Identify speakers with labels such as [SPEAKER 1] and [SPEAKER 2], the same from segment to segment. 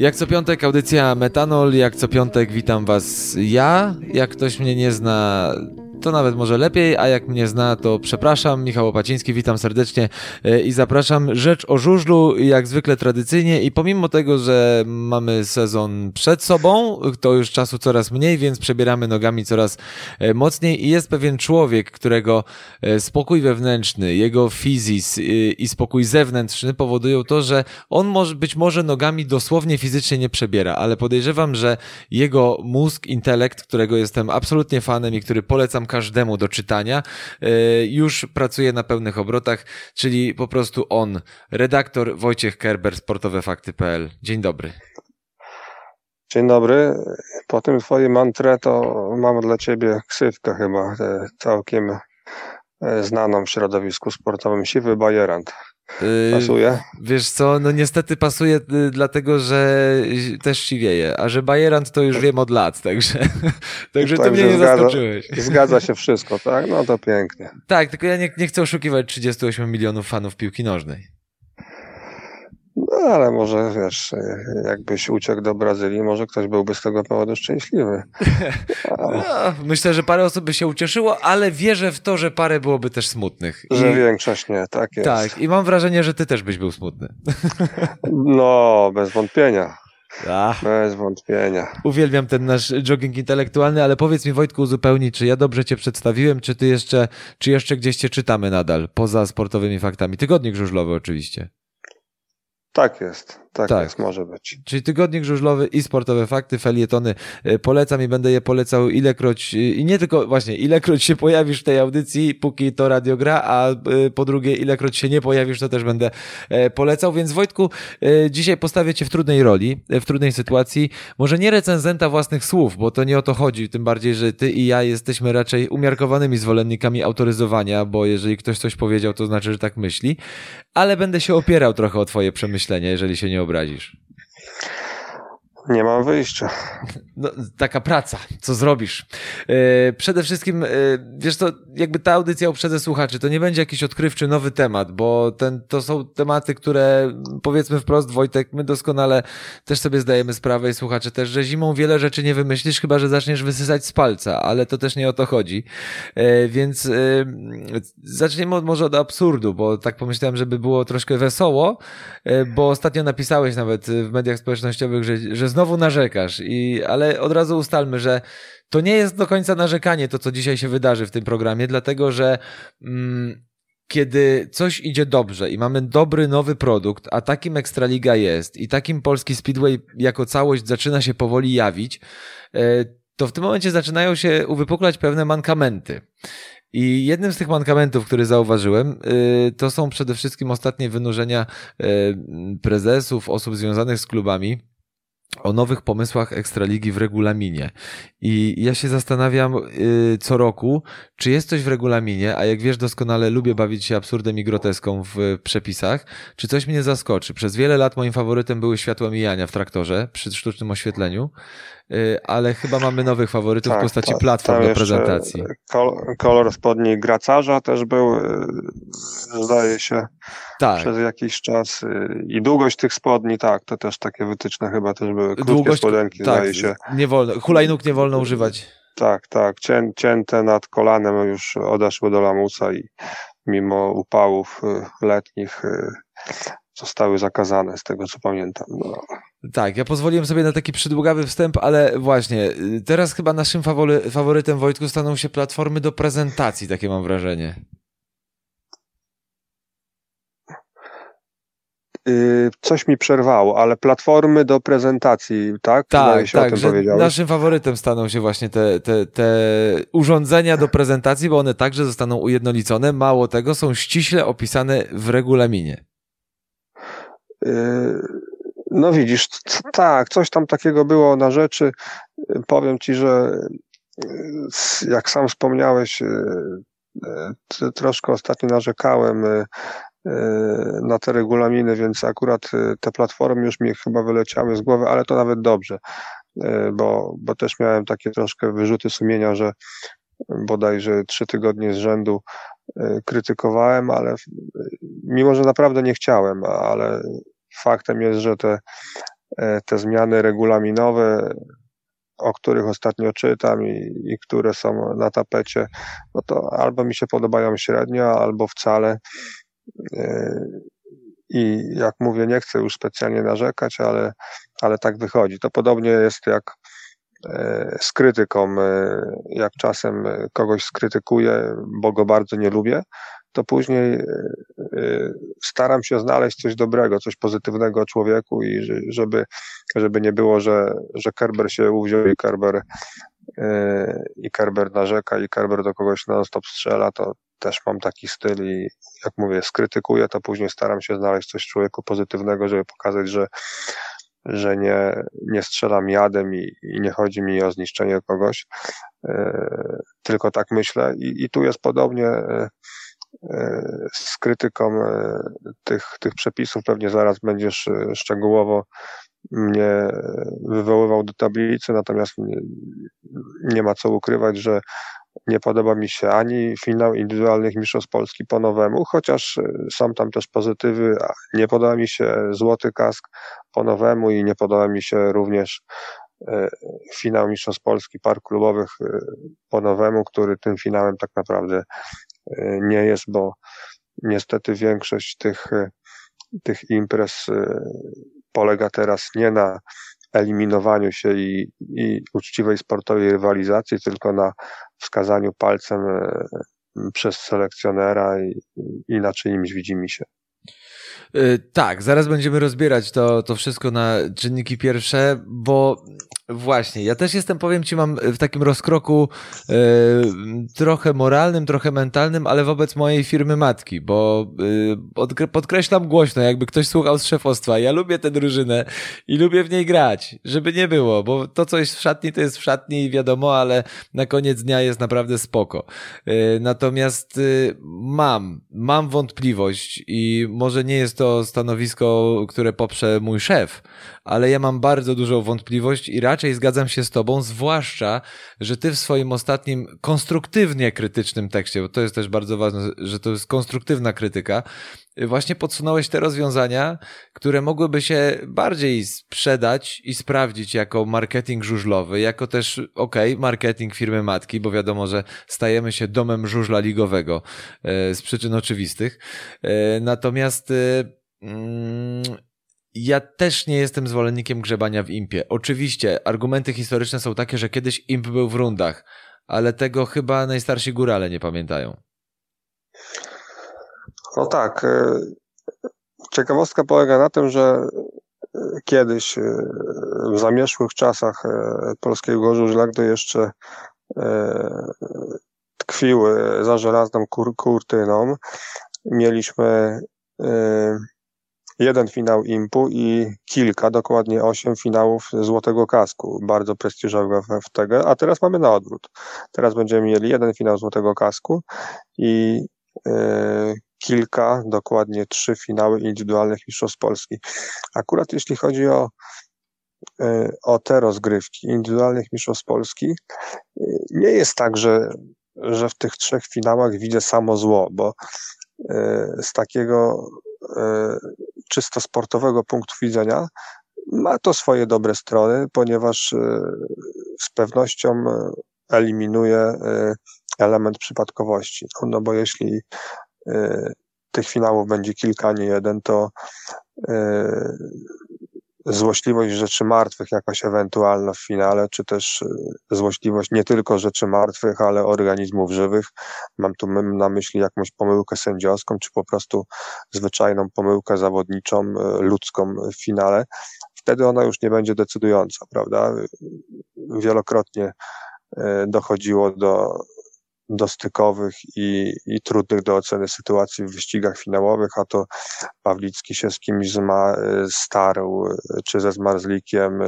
[SPEAKER 1] Jak co piątek audycja Metanol, jak co piątek witam was ja. Jak ktoś mnie nie zna, to nawet może lepiej, a jak mnie zna, to przepraszam. Michał Opaciński, witam serdecznie e, i zapraszam. Rzecz o żużlu, jak zwykle tradycyjnie i pomimo tego, że mamy sezon przed sobą, to już czasu coraz mniej, więc przebieramy nogami coraz e, mocniej i jest pewien człowiek, którego e, spokój wewnętrzny, jego fizis i spokój zewnętrzny powodują to, że on może być może nogami dosłownie fizycznie nie przebiera, ale podejrzewam, że jego mózg, intelekt, którego jestem absolutnie fanem i który polecam każdemu do czytania, e, już pracuje na pełnych obrotach, czyli po prostu on, redaktor Wojciech Kerber, sportowefakty.pl. Dzień dobry.
[SPEAKER 2] Dzień dobry. Po tym twojej mantrę to mam dla ciebie ksywkę chyba całkiem e, znaną w środowisku sportowym. Siwy bajerant. Yy, pasuje?
[SPEAKER 1] Wiesz co, no niestety pasuje y, dlatego, że też siwieje, a że Bajerant to już wiem od lat, także, także to mnie nie zgadza, zaskoczyłeś.
[SPEAKER 2] Zgadza się wszystko, tak? No to pięknie.
[SPEAKER 1] Tak, tylko ja nie, nie chcę oszukiwać 38 milionów fanów piłki nożnej.
[SPEAKER 2] No ale może wiesz, jakbyś uciekł do Brazylii, może ktoś byłby z tego powodu szczęśliwy.
[SPEAKER 1] No, myślę, że parę osób by się ucieszyło, ale wierzę w to, że parę byłoby też smutnych.
[SPEAKER 2] Że I... większość nie, tak jest.
[SPEAKER 1] Tak, i mam wrażenie, że ty też byś był smutny.
[SPEAKER 2] No, bez wątpienia. Ach. Bez wątpienia.
[SPEAKER 1] Uwielbiam ten nasz jogging intelektualny, ale powiedz mi Wojtku uzupełnij, czy ja dobrze cię przedstawiłem, czy ty jeszcze, czy jeszcze gdzieś cię czytamy nadal, poza sportowymi faktami. Tygodnik żużlowy oczywiście.
[SPEAKER 2] Tak jest, tak, tak, jest, może być.
[SPEAKER 1] Czyli tygodnik żużlowy i sportowe fakty, felietony. E, polecam i będę je polecał ilekroć, e, i nie tylko właśnie, ilekroć się pojawisz w tej audycji, póki to radio gra, a e, po drugie, ilekroć się nie pojawisz, to też będę polecał, więc Wojtku, dzisiaj postawię cię w trudnej roli, w trudnej sytuacji, może nie recenzenta własnych słów, bo to nie o to chodzi, tym bardziej, że ty i ja jesteśmy raczej umiarkowanymi zwolennikami autoryzowania, bo jeżeli ktoś coś powiedział, to znaczy, że tak myśli, ale będę się opierał trochę o twoje przemyślenia, jeżeli się nie Obrágios?
[SPEAKER 2] Nie mam wyjścia.
[SPEAKER 1] No, taka praca, co zrobisz? Yy, przede wszystkim, yy, wiesz to, jakby ta audycja uprzedzę słuchaczy, to nie będzie jakiś odkrywczy nowy temat, bo ten, to są tematy, które powiedzmy wprost, Wojtek, my doskonale też sobie zdajemy sprawę i słuchacze też, że zimą wiele rzeczy nie wymyślisz, chyba że zaczniesz wysysać z palca, ale to też nie o to chodzi. Yy, więc zaczniemy od, może od absurdu, bo tak pomyślałem, żeby było troszkę wesoło, bo ostatnio napisałeś nawet w mediach społecznościowych, że, że znowu narzekasz, i, ale od razu ustalmy, że to nie jest do końca narzekanie to, co dzisiaj się wydarzy w tym programie, dlatego że mm, kiedy coś idzie dobrze i mamy dobry nowy produkt, a takim Ekstraliga jest i takim polski Speedway jako całość zaczyna się powoli jawić, e, to w tym momencie zaczynają się uwypuklać pewne mankamenty. I jednym z tych mankamentów, który zauważyłem, e, to są przede wszystkim ostatnie wynurzenia e, prezesów, osób związanych z klubami, o nowych pomysłach Ekstraligi w regulaminie. I ja się zastanawiam yy, co roku, czy jest coś w regulaminie, a jak wiesz doskonale, lubię bawić się absurdem i groteską w przepisach, czy coś mnie zaskoczy. Przez wiele lat moim faworytem były światła mijania w traktorze przy sztucznym oświetleniu. Y, ale chyba mamy nowych faworytów tak, w postaci tak, platform do prezentacji.
[SPEAKER 2] kolor spodni gracarza też był, y, zdaje się, tak. przez jakiś czas. Y, I długość tych spodni, tak, to też takie wytyczne chyba też były. Krótkie długość, spodenki, tak, zdaje się.
[SPEAKER 1] Nie wolno, hulajnóg nie wolno używać.
[SPEAKER 2] Tak, tak, Cię, cięte nad kolanem już odeszły do lamusa i mimo upałów letnich zostały zakazane, z tego co pamiętam. No.
[SPEAKER 1] Tak, ja pozwoliłem sobie na taki przydługawy wstęp, ale właśnie, y, teraz chyba naszym fawory, faworytem Wojtku staną się platformy do prezentacji, takie mam wrażenie.
[SPEAKER 2] Y, coś mi przerwało, ale platformy do prezentacji, tak?
[SPEAKER 1] Tak, tak, że naszym faworytem staną się właśnie te, te, te urządzenia do prezentacji, bo one także zostaną ujednolicone. Mało tego, są ściśle opisane w regulaminie.
[SPEAKER 2] Y, no widzisz, tak, coś tam takiego było na rzeczy. Powiem ci, że y, jak sam wspomniałeś, y, troszkę ostatnio narzekałem na te regulaminy, więc akurat te platformy już mi chyba wyleciały z głowy, ale to nawet dobrze, bo, bo też miałem takie troszkę wyrzuty sumienia, że bodajże trzy tygodnie z rzędu krytykowałem, ale mimo, że naprawdę nie chciałem, ale faktem jest, że te te zmiany regulaminowe, o których ostatnio czytam i, i, które są na tapecie, no to albo mi się podobają średnio, albo wcale. I jak mówię, nie chcę już specjalnie narzekać, ale, ale tak wychodzi. To podobnie jest jak e, z krytyką. E, jak czasem kogoś skrytykuję, bo go bardzo nie lubię, to później e, staram się znaleźć coś dobrego, coś pozytywnego o człowieku i żeby, żeby nie było, że, że Kerber się uwziął i Kerber, i Kerber narzeka i Kerber do kogoś non-stop strzela, to, też mam taki styl i jak mówię, skrytykuję, to później staram się znaleźć coś człowieku pozytywnego, żeby pokazać, że, że nie, nie strzelam jadem i, i nie chodzi mi o zniszczenie kogoś, e, tylko tak myślę i, i tu jest podobnie e, e, z krytyką tych, tych przepisów, pewnie zaraz będziesz szczegółowo mnie wywoływał do tablicy, natomiast nie, nie ma co ukrywać, że nie podoba mi się ani finał indywidualnych mistrzostw Polski po nowemu, chociaż są tam też pozytywy. Nie podoba mi się złoty kask po nowemu i nie podoba mi się również finał mistrzostw Polski par klubowych po nowemu, który tym finałem tak naprawdę nie jest, bo niestety większość tych, tych imprez polega teraz nie na eliminowaniu się i, i uczciwej sportowej rywalizacji, tylko na wskazaniu palcem przez selekcjonera i, i na czyimś widzimy się.
[SPEAKER 1] Tak, zaraz będziemy rozbierać to, to wszystko na czynniki pierwsze, bo Właśnie, ja też jestem, powiem ci, mam w takim rozkroku e, trochę moralnym, trochę mentalnym, ale wobec mojej firmy matki, bo e, podkreślam głośno, jakby ktoś słuchał z szefostwa. Ja lubię tę drużynę i lubię w niej grać, żeby nie było, bo to, co jest w szatni, to jest w szatni i wiadomo, ale na koniec dnia jest naprawdę spoko. E, natomiast e, mam, mam wątpliwość i może nie jest to stanowisko, które poprze mój szef, ale ja mam bardzo dużą wątpliwość i raczej zgadzam się z Tobą, zwłaszcza, że Ty w swoim ostatnim konstruktywnie krytycznym tekście, bo to jest też bardzo ważne, że to jest konstruktywna krytyka, właśnie podsunąłeś te rozwiązania, które mogłyby się bardziej sprzedać i sprawdzić jako marketing żużlowy, jako też, ok, marketing firmy matki, bo wiadomo, że stajemy się domem żużla ligowego e, z przyczyn oczywistych. E, natomiast e, mm, ja też nie jestem zwolennikiem grzebania w impie. Oczywiście, argumenty historyczne są takie, że kiedyś imp był w rundach, ale tego chyba najstarsi górale nie pamiętają.
[SPEAKER 2] No tak. E, ciekawostka polega na tym, że e, kiedyś, e, w zamierzchłych czasach polskiego żużla, gdy jeszcze tkwiły za żelazną kur kurtyną, mieliśmy jeden finał Impu i kilka, dokładnie osiem finałów Złotego Kasku, bardzo prestiżowego w FTG, a teraz mamy na odwrót. Teraz będziemy mieli jeden finał Złotego Kasku i yy, kilka, dokładnie trzy finały indywidualnych Mistrzostw Polski. Akurat jeśli chodzi o yy, o te rozgrywki indywidualnych Mistrzostw Polski, yy, nie jest tak, że, że w tych trzech finałach widzę samo zło, bo z takiego czysto sportowego punktu widzenia ma to swoje dobre strony, ponieważ e, z pewnością e, eliminuje e, element przypadkowości. No, no bo jeśli tych finałów będzie kilka, nie jeden, to złośliwość rzeczy martwych jakaś ewentualna w finale, czy też e, złośliwość nie tylko rzeczy martwych, ale organizmów żywych. Mam tu na myśli jakąś pomyłkę sędziowską, czy po prostu zwyczajną pomyłkę zawodniczą, e, ludzką w finale. Wtedy ona już nie będzie decydująca, prawda? Wielokrotnie e, dochodziło do dostykowych i, i trudnych do oceny sytuacji w wyścigach finałowych, a to Pawlicki się z kimś zma, starł, czy ze Zmarzlikiem,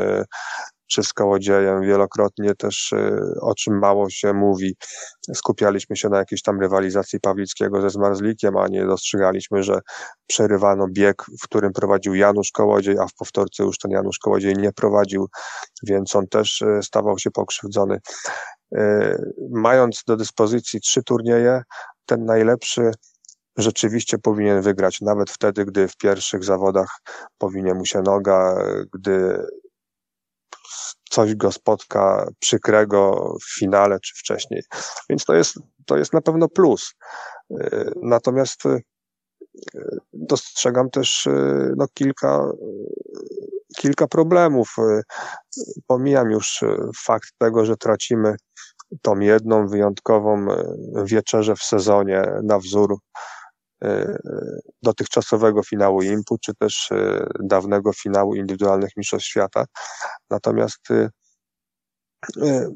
[SPEAKER 2] czy z Kołodziejem. Wielokrotnie też, o czym mało się mówi, skupialiśmy się na jakiejś tam rywalizacji Pawlickiego ze Zmarzlikiem, a nie dostrzegaliśmy, że przerywano bieg, w którym prowadził Janusz Kołodziej, a w powtórce już ten Janusz Kołodziej nie prowadził, więc on też stawał się pokrzywdzony. E, mając do dyspozycji trzy turnieje, ten najlepszy rzeczywiście powinien wygrać, nawet wtedy, gdy w pierwszych zawodach powinie mu się noga, gdy coś go spotka przykrego w finale czy wcześniej. Więc to jest, to jest na pewno plus. Natomiast dostrzegam też no, kilka, kilka problemów. Pomijam już fakt tego, że tracimy tą jedną wyjątkową wieczerzę w sezonie na wzór dotychczasowego finału IMPU, czy też dawnego finału indywidualnych mistrzostw świata. Natomiast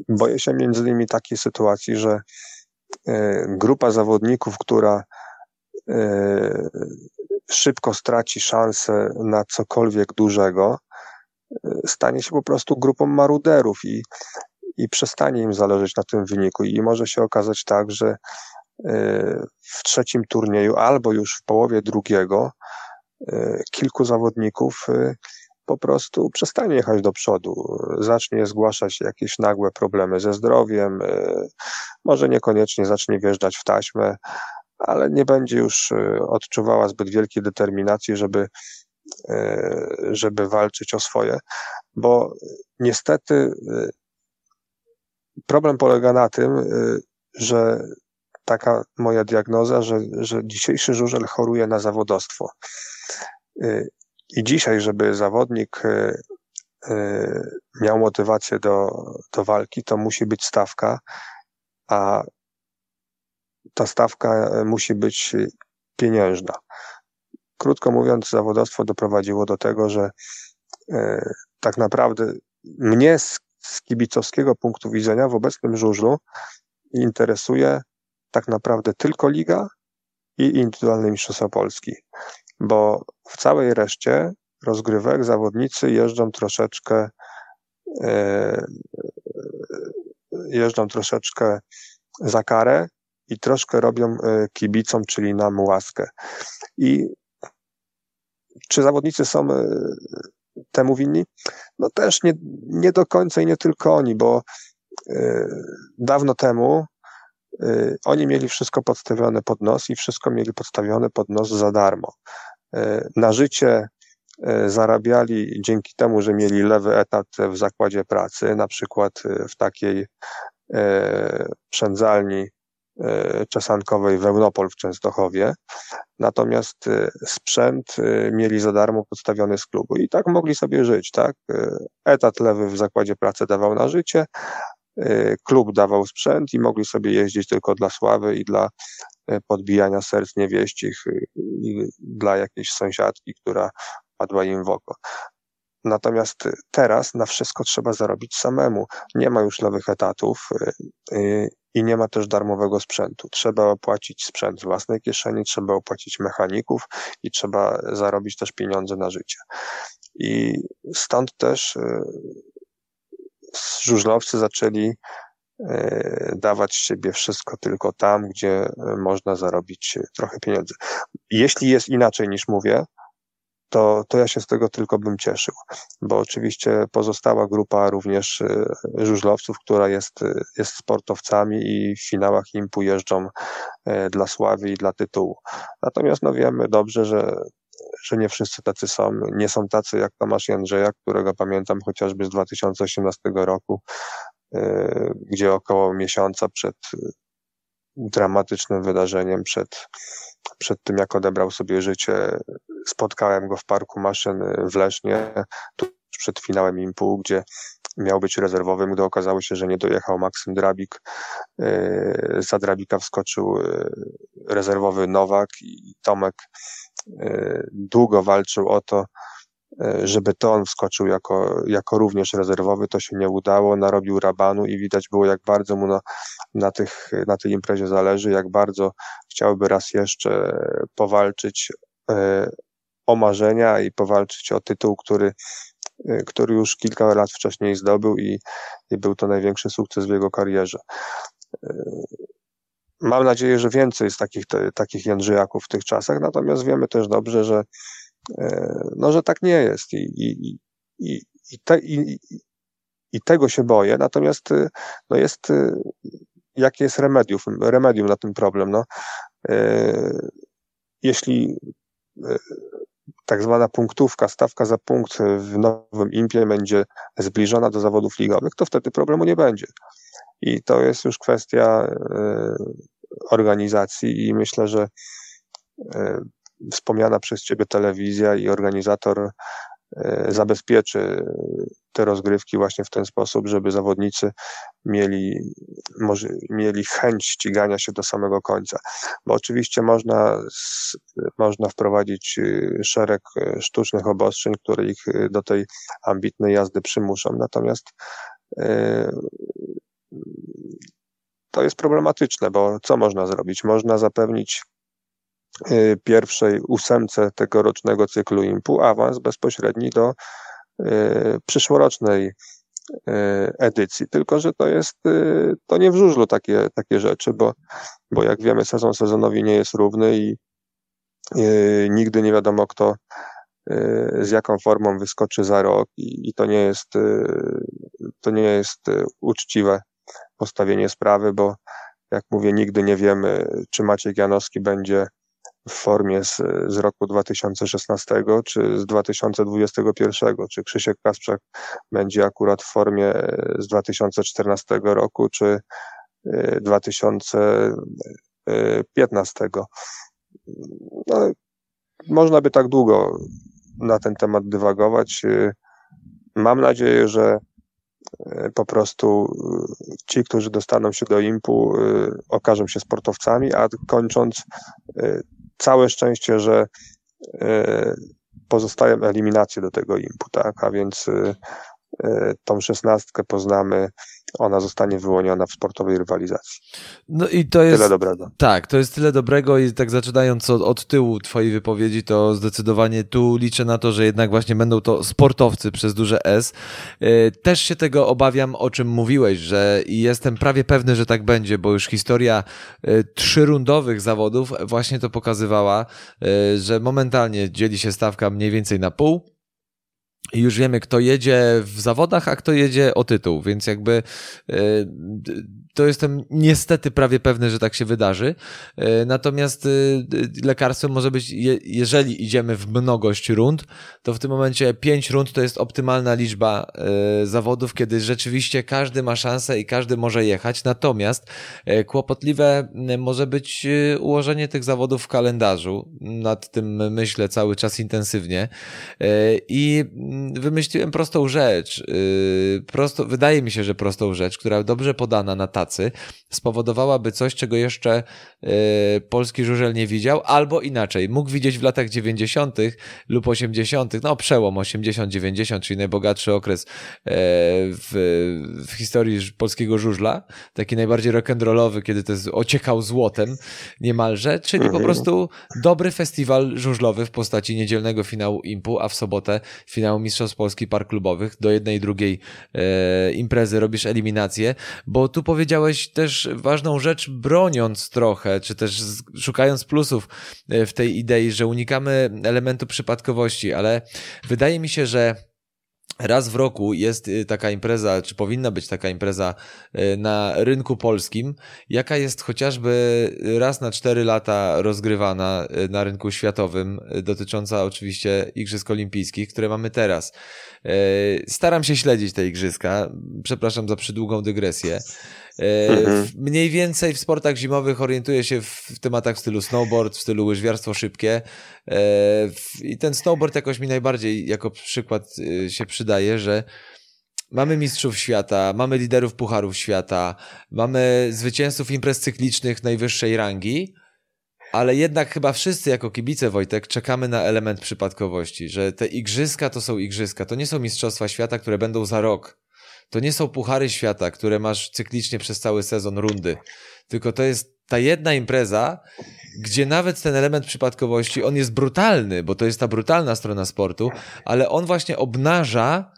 [SPEAKER 2] boję się między innymi takiej sytuacji, że grupa zawodników, która szybko straci szansę na cokolwiek dużego, stanie się po prostu grupą maruderów i, i przestanie im zależeć na tym wyniku. I może się okazać tak, że w trzecim turnieju albo już w połowie drugiego kilku zawodników po prostu przestanie jechać do przodu, zacznie zgłaszać jakieś nagłe problemy ze zdrowiem, może niekoniecznie zacznie wjeżdżać w taśmę, ale nie będzie już odczuwała zbyt wielkiej determinacji, żeby, żeby walczyć o swoje, bo niestety problem polega na tym, że taka moja diagnoza, że, że dzisiejszy żużel choruje na zawodostwo. I dzisiaj, żeby zawodnik miał motywację do, do walki, to musi być stawka, a ta stawka musi być pieniężna. Krótko mówiąc, zawodowstwo doprowadziło do tego, że tak naprawdę mnie z, z kibicowskiego punktu widzenia w obecnym żużlu interesuje tak naprawdę tylko liga i indywidualny mistrzostwa Polski, bo w całej reszcie rozgrywek zawodnicy jeżdżą troszeczkę e, jeżdżą troszeczkę za karę i troszkę robią e, kibicom, czyli nam łaskę. I czy zawodnicy są e, temu winni? No też nie, nie do końca i nie tylko oni, bo dawno temu oni mieli wszystko podstawione pod nos i wszystko mieli podstawione pod nos za darmo. Na życie zarabiali dzięki temu, że mieli lewy etat w zakładzie pracy, na przykład w takiej przędzalni czesankowej Wełnopol w Częstochowie, natomiast sprzęt mieli za darmo podstawiony z klubu i tak mogli sobie żyć, tak? Etat lewy w zakładzie pracy dawał na życie, klub dawał sprzęt i mogli sobie jeździć tylko dla sławy i dla podbijania serc niewieścich i dla jakiejś sąsiadki, która padła im w oko. Natomiast teraz na wszystko trzeba zarobić samemu. Nie ma już lewych etatów i nie ma też darmowego sprzętu. Trzeba opłacić sprzęt z własnej kieszeni, trzeba opłacić mechaników i trzeba zarobić też pieniądze na życie. I stąd też y, żużlowcy zaczęli y, dawać siebie wszystko tylko tam, gdzie można zarobić trochę pieniędzy. Jeśli jest inaczej niż mówię, to, to ja się z tego tylko bym cieszył, bo oczywiście pozostała grupa również żużlowców, która jest, jest sportowcami i w finałach impu jeżdżą dla sławy i dla tytułu. Natomiast no wiemy dobrze, że że nie wszyscy tacy są. Nie są tacy jak Tomasz Jędrzeja, którego pamiętam chociażby z 2018 roku, gdzie około miesiąca przed dramatycznym wydarzeniem, przed, przed tym jak odebrał sobie życie, spotkałem go w parku maszyn w Lesznie, tuż przed finałem Impu, gdzie miał być rezerwowym, gdy okazało się, że nie dojechał Maksym Drabik. E, za Drabika wskoczył e, rezerwowy Nowak i Tomek e, długo walczył o to, żeby to on wskoczył jako, jako również rezerwowy, to się nie udało, narobił rabanu i widać było, jak bardzo mu na, na, tych, na tej imprezie zależy, jak bardzo chciałby raz jeszcze powalczyć o marzenia i powalczyć o tytuł, który, który już kilka lat wcześniej zdobył i, i był to największy sukces w jego karierze. Y, mam nadzieję, że więcej jest takich, te, takich w tych czasach, natomiast wiemy też dobrze, że, y, no, że tak nie jest i, i, i, i, te, i, i tego się boję, natomiast no jest, jakie jest remedium, remedium na ten problem? No, jeśli e, tak zwana punktówka, stawka za punkt w nowym impie będzie zbliżona do zawodów ligowych, to wtedy problemu nie będzie. I to jest już kwestia organizacji i myślę, że wspomniana przez Ciebie telewizja i organizator E, zabezpieczy te rozgrywki właśnie w ten sposób, żeby zawodnicy mieli, może, mieli chęć ścigania się do samego końca. Bo oczywiście można, można wprowadzić e, szereg e, sztucznych obostrzeń, które ich do tej ambitnej jazdy przymuszą. Natomiast to jest problematyczne, bo co można zrobić? Można zapewnić Y, pierwszej ósemce tegorocznego cyklu IMPU awans bezpośredni do y, przyszłorocznej y, edycji. Tylko, że to jest, to nie w żużlu takie, takie rzeczy, bo, bo jak wiemy, sezon sezonowi nie jest równy i nigdy nie wiadomo, kto z jaką formą wyskoczy za rok i, i to nie jest, to nie jest uczciwe postawienie sprawy, bo jak mówię, nigdy nie wiemy, czy Maciek Janowski będzie w formie z, z roku 2016 czy z 2021, czy Krzysiek Kasprzak będzie akurat w formie z 2014 roku, czy 2015. E, no, można by tak długo na ten temat dywagować. Mam nadzieję, że e, po prostu ci, którzy dostaną się do IMPU, e, okażą się sportowcami, a kończąc, całe szczęście, że e, pozostają eliminacje do tego impu, tak? A więc e, e, tą szesnastkę poznamy ona zostanie wyłoniona w sportowej rywalizacji.
[SPEAKER 1] No i to jest.
[SPEAKER 2] Tyle dobrego.
[SPEAKER 1] Tak, to jest tyle dobrego i tak zaczynając od, od tyłu Twojej wypowiedzi, to zdecydowanie tu liczę na to, że jednak właśnie będą to sportowcy przez duże S. E, też się tego obawiam, o czym mówiłeś, że i jestem prawie pewny, że tak będzie, bo już historia e, trzyrundowych zawodów właśnie to pokazywała, e, że momentalnie dzieli się stawka mniej więcej na pół i już wiemy, kto jedzie w zawodach, a kto jedzie o tytuł, więc jakby e, to jestem niestety prawie pewny, że tak się wydarzy. E, natomiast e, lekarstwem może być, jeżeli idziemy w mnogość rund, to w tym momencie pięć rund to jest optymalna liczba zawodów, kiedy rzeczywiście każdy ma szansę i każdy może jechać. Natomiast kłopotliwe może być ułożenie tych zawodów w kalendarzu. Nad tym myślę cały czas intensywnie. I wymyśliłem prostą rzecz. Prosto, wydaje mi się, że prostą rzecz, która dobrze podana na tacy spowodowałaby coś, czego jeszcze yy, polski żużel nie widział, albo inaczej, mógł widzieć w latach 90. lub 80., no przełom 80-90, czyli najbogatszy okres yy, w, w historii polskiego żużla, taki najbardziej rock'n'rollowy, kiedy to jest ociekał złotem niemalże, czyli po mhm. prostu dobry festiwal żużlowy w postaci niedzielnego finału IMPU, a w sobotę finału Mistrzostw Polski Park Klubowych. Do jednej i drugiej e, imprezy robisz eliminację, bo tu powiedziałeś też ważną rzecz, broniąc trochę, czy też szukając plusów e, w tej idei, że unikamy elementu przypadkowości, ale wydaje mi się, że Raz w roku jest y, taka impreza, czy powinna być taka impreza y, na rynku polskim, jaka jest chociażby raz na cztery lata rozgrywana na rynku światowym, dotycząca oczywiście Igrzysk Olimpijskich, które mamy teraz. Staram się śledzić te igrzyska, przepraszam za przydługą dygresję. E, mhm. Mniej więcej w sportach zimowych orientuję się w tematach w stylu snowboard, w stylu łyżwiarstwo szybkie. E, I ten snowboard jakoś mi najbardziej jako przykład e, się przydaje, że Mamy mistrzów świata, mamy liderów pucharów świata, mamy zwycięzców imprez cyklicznych najwyższej rangi, ale jednak chyba wszyscy jako kibice Wojtek czekamy na element przypadkowości, że te igrzyska to są igrzyska, to nie są mistrzostwa świata, które będą za rok. To nie są puchary świata, które masz cyklicznie przez cały sezon rundy, tylko to jest ta jedna impreza, gdzie nawet ten element przypadkowości, on jest brutalny, bo to jest ta brutalna strona sportu, ale on właśnie obnaża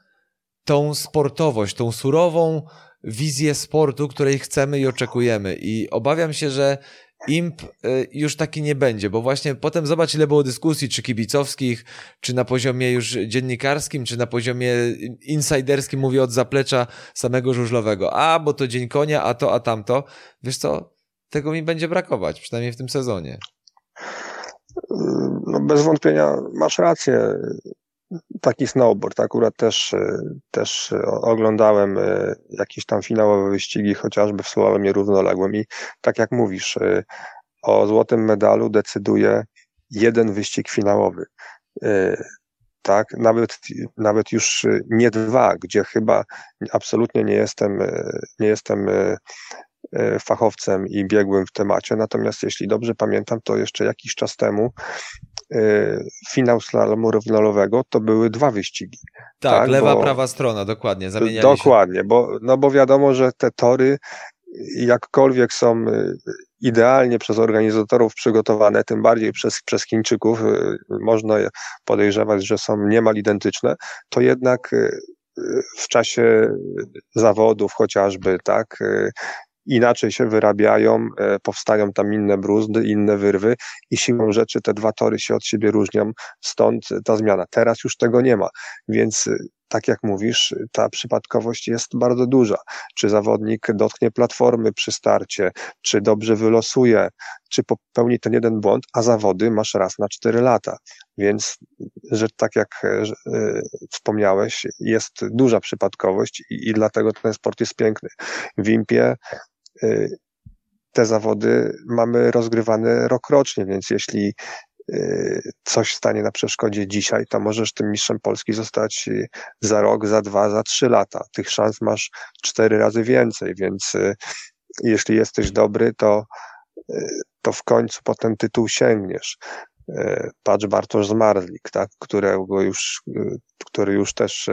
[SPEAKER 1] tą sportowość, tą surową wizję sportu, której chcemy i oczekujemy. I obawiam się, że imp y, już taki nie będzie, bo właśnie potem zobacz ile było dyskusji, czy kibicowskich, czy na poziomie już dziennikarskim, czy na poziomie insiderskim, mówię od zaplecza samego żużlowego. A, bo to dzień konia, a to, a tamto. Wiesz co, tego mi będzie brakować, przynajmniej w tym sezonie.
[SPEAKER 2] no bez wątpienia masz rację. Taki snowboard. Akurat też, też oglądałem jakieś tam finałowe wyścigi, chociażby w slalomie równoległym i tak jak mówisz, o złotym medalu decyduje jeden wyścig finałowy. Tak, nawet, nawet już nie dwa, gdzie chyba absolutnie nie jestem, nie jestem E, fachowcem i biegłym w temacie, natomiast jeśli dobrze pamiętam, to jeszcze jakiś czas temu e, finał slalomu równolowego to były dwa wyścigi.
[SPEAKER 1] Tak, tak lewa, bo, prawa strona, dokładnie, zamieniali
[SPEAKER 2] Dokładnie, się. bo, no bo wiadomo, że te tory jakkolwiek są e, idealnie przez organizatorów przygotowane, tym bardziej przez, przez Chińczyków, można podejrzewać, że są niemal identyczne, to jednak w czasie zawodów chociażby, tak, inaczej się wyrabiają, e, powstają tam inne bruzdy, inne wyrwy i siłą rzeczy te dwa tory się od siebie różnią, stąd ta zmiana. Teraz już tego nie ma, więc e, tak jak mówisz, ta przypadkowość jest bardzo duża. Czy zawodnik dotknie platformy przy starcie, czy dobrze wylosuje, czy popełni ten jeden błąd, a zawody masz raz na cztery lata. Więc, że tak jak e, wspomniałeś, jest duża przypadkowość i, i dlatego ten sport jest piękny. W Impie te zawody mamy rozgrywane rokrocznie, więc jeśli y, coś stanie na przeszkodzie dzisiaj, to możesz tym mistrzem Polski zostać y, za rok, za dwa, za trzy lata. Tych szans masz cztery razy więcej, więc jeśli jesteś dobry, to, to w końcu po ten tytuł sięgniesz. Patrz Bartosz Zmarzlik, tak, którego już, który już też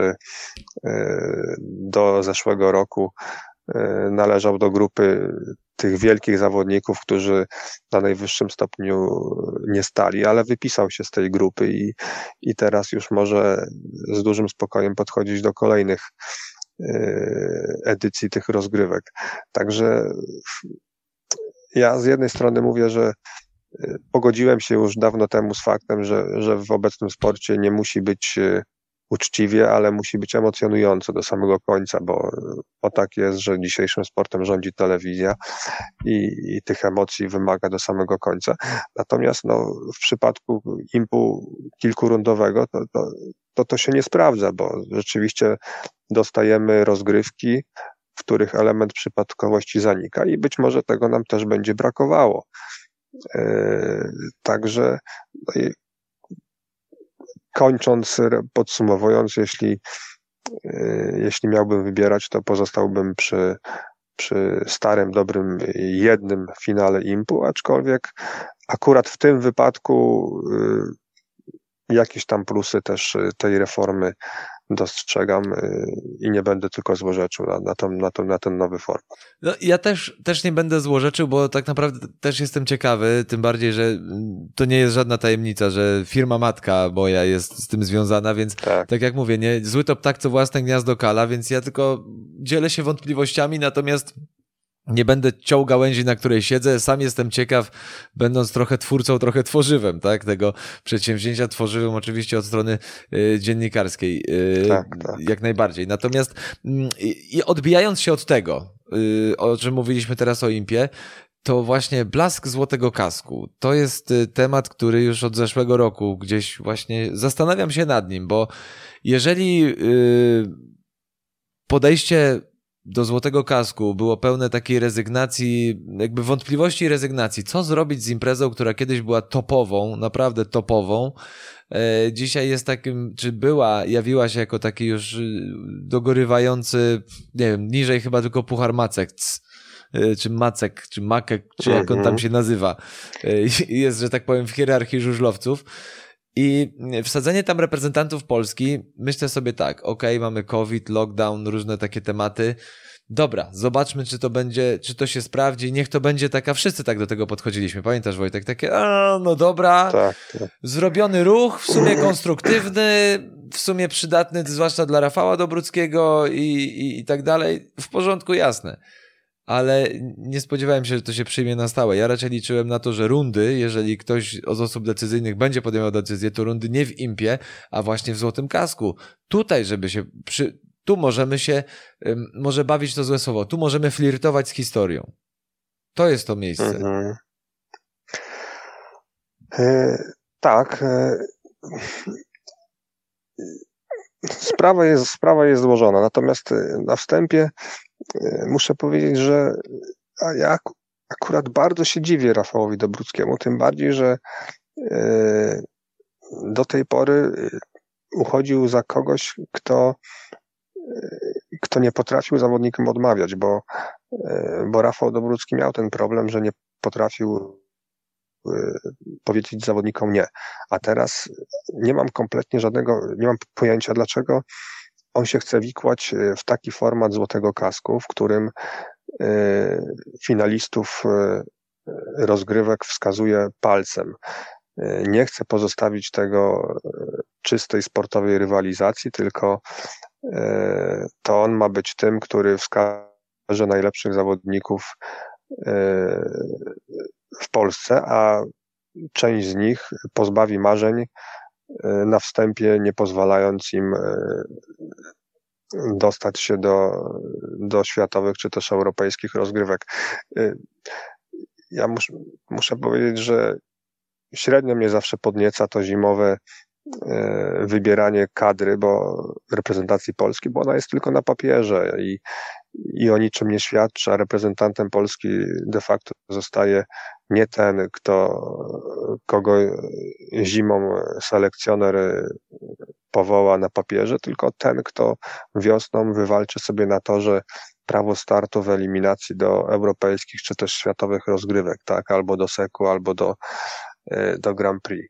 [SPEAKER 2] do zeszłego roku należał do grupy tych wielkich zawodników, którzy na najwyższym stopniu nie stali, ale wypisał się z tej grupy i, i teraz już może z dużym spokojem podchodzić do kolejnych e, edycji tych rozgrywek. Także ja z jednej strony mówię, że e, pogodziłem się już dawno temu z faktem, że, że w obecnym sporcie nie musi być uczciwie, ale musi być emocjonująco do samego końca, bo, bo tak jest, że dzisiejszym sportem rządzi telewizja i, i tych emocji wymaga do samego końca. Natomiast no, w przypadku impu kilkurundowego to, to, to, to się nie sprawdza, bo rzeczywiście dostajemy rozgrywki, w których element przypadkowości zanika i być może tego nam też będzie brakowało. Yy, także no kończąc, podsumowując, jeśli, e, jeśli miałbym wybierać, to pozostałbym przy, przy starym, dobrym jednym finale impu, aczkolwiek akurat w tym wypadku e, jakieś tam plusy też tej reformy dostrzegam y, i nie będę tylko złorzeczył na, na, to, na, to, na ten nowy format.
[SPEAKER 1] No, ja też, też nie będę złorzeczył, bo tak naprawdę też jestem ciekawy, tym bardziej, że to nie jest żadna tajemnica, że firma matka moja jest z tym związana, więc tak, tak jak mówię, nie, zły to ptak, co własne gniazdo kala, więc ja tylko dzielę się wątpliwościami, natomiast nie będę ciął gałęzi, na której siedzę. Sam jestem ciekaw, będąc trochę twórcą, trochę tworzywem, tak? Tego przedsięwzięcia tworzywym oczywiście od strony y, dziennikarskiej. Y, tak, tak. Jak najbardziej. Natomiast y, i odbijając się od tego, y, o czym mówiliśmy teraz o Impie, to właśnie blask złotego kasku. To jest temat, który już od zeszłego roku gdzieś właśnie zastanawiam się nad nim, bo jeżeli podejście do złotego kasku było pełne takiej rezygnacji, jakby wątpliwości i rezygnacji. Co zrobić z imprezą, która kiedyś była topową, naprawdę topową, e, dzisiaj jest takim, czy była, jawiła się jako taki już y, dogorywający, nie wiem, niżej chyba tylko puchar Macek, e, czy Macek, czy Makek, czy jak on tam mhm. się nazywa. E, jest, że tak powiem, w hierarchii żużlowców. I wsadzenie tam reprezentantów Polski, myślę sobie tak, ok, mamy COVID, lockdown, różne takie tematy. Dobra, zobaczmy, czy to będzie, czy to się sprawdzi. Niech to będzie taka, wszyscy tak do tego podchodziliśmy. Pamiętasz, Wojtek? Takie, a, no dobra. Tak, tak. Zrobiony ruch, w sumie konstruktywny, w sumie przydatny, zwłaszcza dla Rafała Dobruckiego i, i, i tak dalej. W porządku, jasne ale nie spodziewałem się, że to się przyjmie na stałe. Ja raczej liczyłem na to, że rundy, jeżeli ktoś z osób decyzyjnych będzie podejmował decyzję, to rundy nie w impie, a właśnie w złotym kasku. Tutaj, żeby się przy... tu możemy się, może bawić to złe słowo, tu możemy flirtować z historią. To jest to miejsce. Mhm.
[SPEAKER 2] E, tak. Sprawa jest, sprawa jest złożona, natomiast na wstępie muszę powiedzieć, że ja akurat bardzo się dziwię Rafałowi Dobruckiemu, tym bardziej, że do tej pory uchodził za kogoś, kto, kto nie potrafił zawodnikom odmawiać, bo, bo Rafał Dobrucki miał ten problem, że nie potrafił powiedzieć zawodnikom nie. A teraz nie mam kompletnie żadnego, nie mam pojęcia dlaczego on się chce wikłać w taki format złotego kasku, w którym finalistów rozgrywek wskazuje palcem. Nie chce pozostawić tego czystej sportowej rywalizacji, tylko e, to on ma być tym, który wskaże najlepszych zawodników e, w Polsce, a część z nich pozbawi marzeń e, na wstępie, nie pozwalając im dostać się do, do światowych czy też europejskich rozgrywek. Ja mus, muszę powiedzieć, że średnio mnie zawsze podnieca to zimowe E, wybieranie kadry, bo reprezentacji Polski, bo ona jest tylko na papierze i, i o niczym nie świadczy, a reprezentantem Polski de facto zostaje nie ten, kto, kogo zimą selekcjoner powoła na papierze, tylko ten, kto wiosną wywalczy sobie na torze prawo startu w eliminacji do europejskich czy też światowych rozgrywek, tak, albo do Seku, albo do, e, do Grand Prix.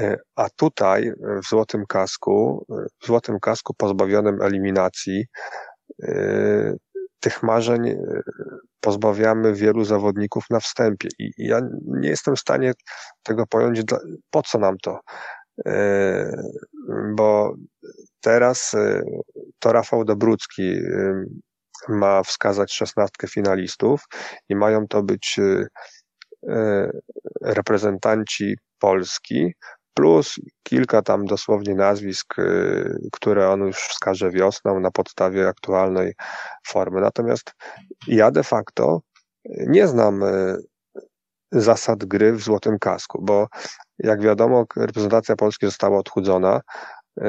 [SPEAKER 2] E, a tutaj e, w złotym kasku, e, w złotym kasku pozbawionym eliminacji, tych marzeń pozbawiamy wielu zawodników na wstępie. I ja nie jestem w stanie tego pojąć, po co nam to. Bo teraz to Rafał Dobrucki ma wskazać szesnastkę finalistów i mają to być reprezentanci Polski, plus kilka tam dosłownie nazwisk, y, które on już wskaże wiosną na podstawie aktualnej formy. Natomiast ja de facto nie znam y, zasad gry w złotym kasku, bo jak wiadomo, reprezentacja Polski została odchudzona. Y,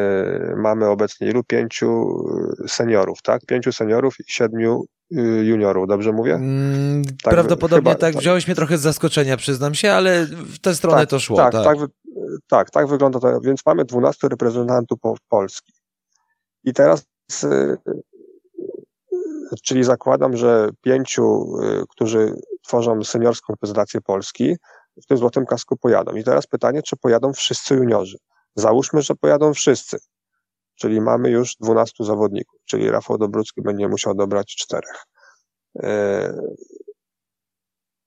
[SPEAKER 2] mamy obecnie ilu? Pięciu seniorów, tak? Pięciu seniorów i siedmiu juniorów, dobrze mówię? Mm,
[SPEAKER 1] tak, prawdopodobnie chyba, tak. Wziąłeś mnie trochę z zaskoczenia, przyznam się, ale w tę stronę
[SPEAKER 2] tak,
[SPEAKER 1] to szło.
[SPEAKER 2] Tak, tak, tak, tak, tak wygląda to. Więc mamy 12 reprezentantów Polski. I teraz, y, czyli zakładam, że pięciu, y, którzy tworzą seniorską reprezentację Polski, w tym złotym kasku pojadą. I teraz pytanie, czy pojadą wszyscy juniorzy? Załóżmy, że pojadą wszyscy. Czyli mamy już 12 zawodników, czyli Rafał Dobrucki będzie musiał dobrać czterech. Y,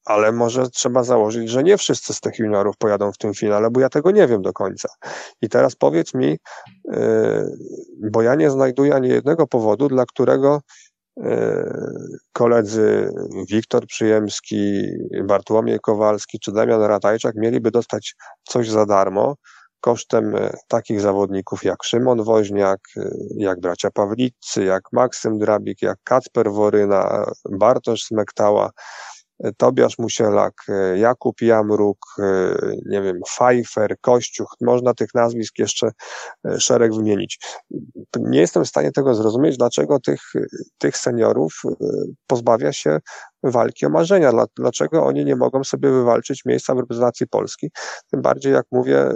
[SPEAKER 2] ale może trzeba założyć, że nie wszyscy z tych juniorów pojadą w tym finale, bo ja tego nie wiem do końca. I teraz powiedz mi, yy, bo ja nie znajduję ani jednego powodu, dla którego yy, koledzy Wiktor Przyjemski, Bartłomiej Kowalski czy Damian Ratajczak mieliby dostać coś za darmo, kosztem yy, takich zawodników jak Szymon Woźniak, jak bracia Pawlicy, jak Maksym Drabik, jak Kacper Woryna, Bartosz Smektała, Tobiasz Musielak, e, Jakub Jamruk, e, nie wiem, Pfeiffer, Kościuch, można tych nazwisk jeszcze e, szereg wymienić. Nie jestem w stanie tego zrozumieć, dlaczego tych, tych seniorów pozbawia się walki o marzenia, dlaczego oni nie mogą sobie wywalczyć miejsca w reprezentacji Polski. Tym bardziej, jak mówię,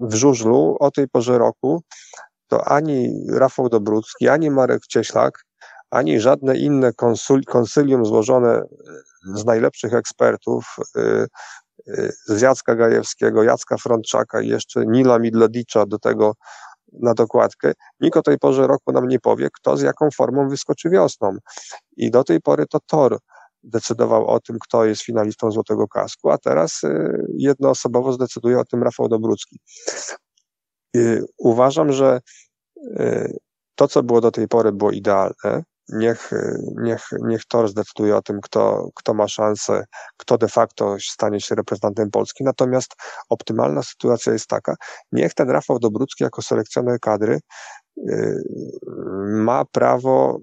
[SPEAKER 2] w żużlu o tej porze roku to ani Rafał Dobrucki, ani Marek Cieślak, ani żadne inne konsylium złożone z najlepszych ekspertów, y, y, z Jacka Gajewskiego, Jacka Frontczaka i jeszcze Nila Midledicza do tego na dokładkę. Nikt o tej porze roku nam nie powie, kto z jaką formą wyskoczy wiosną. I do tej pory to Tor decydował o tym, kto jest finalistą Złotego Kasku, a teraz y, jednoosobowo zdecyduje o tym Rafał Dobrucki. Uważam, że to, co było do tej pory, było idealne niech, niech, niech Tor zdecyduje o tym, kto, kto ma szansę, kto de facto stanie się reprezentantem Polski. Natomiast optymalna sytuacja jest taka, niech ten Rafał Dobrucki jako selekcjoner kadry ma prawo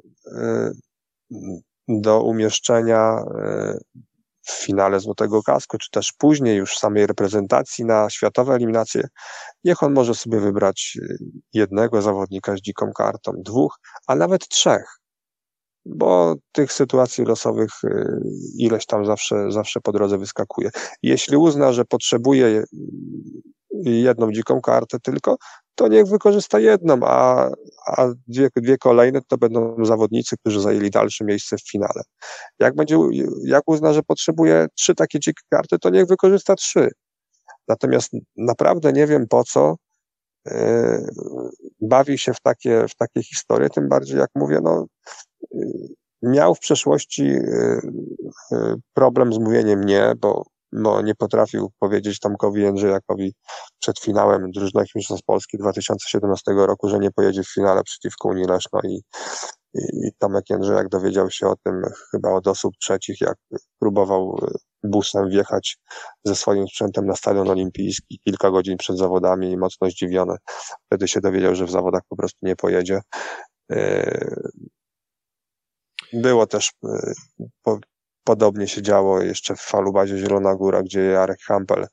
[SPEAKER 2] do umieszczenia yy, w finale Złotego Kasku, czy też później już w samej reprezentacji na światowe eliminacje, niech on może sobie wybrać y, jednego zawodnika z dziką kartą, dwóch, a nawet trzech bo tych sytuacji losowych y, ileś tam zawsze, zawsze po drodze wyskakuje. Jeśli uzna, że potrzebuje jedną dziką kartę tylko, to niech wykorzysta jedną, a, a dwie, dwie kolejne to będą zawodnicy, którzy zajęli dalsze miejsce w finale. Jak będzie, jak uzna, że potrzebuje trzy takie dzikie karty, to niech wykorzysta trzy. Natomiast naprawdę nie wiem po co yy, bawi się w takie, w takie historie, tym bardziej jak mówię, no yy, miał w przeszłości yy, problem z mówieniem nie, bo no, nie potrafił powiedzieć Tomkowi Jędrzejakowi przed finałem drużynowych mistrzostw Polski 2017 roku, że nie pojedzie w finale przeciwko Unii Leszno i, i, i Tomek Jędrzejak dowiedział się o tym chyba od osób trzecich, jak próbował e, busem wjechać ze swoim sprzętem na stadion olimpijski kilka godzin przed zawodami i mocno zdziwiony. Wtedy się dowiedział, że w zawodach po prostu nie pojedzie. E, było też e, Podobnie się działo jeszcze w Falubazie Zielona Góra, gdzie Jarek Hampel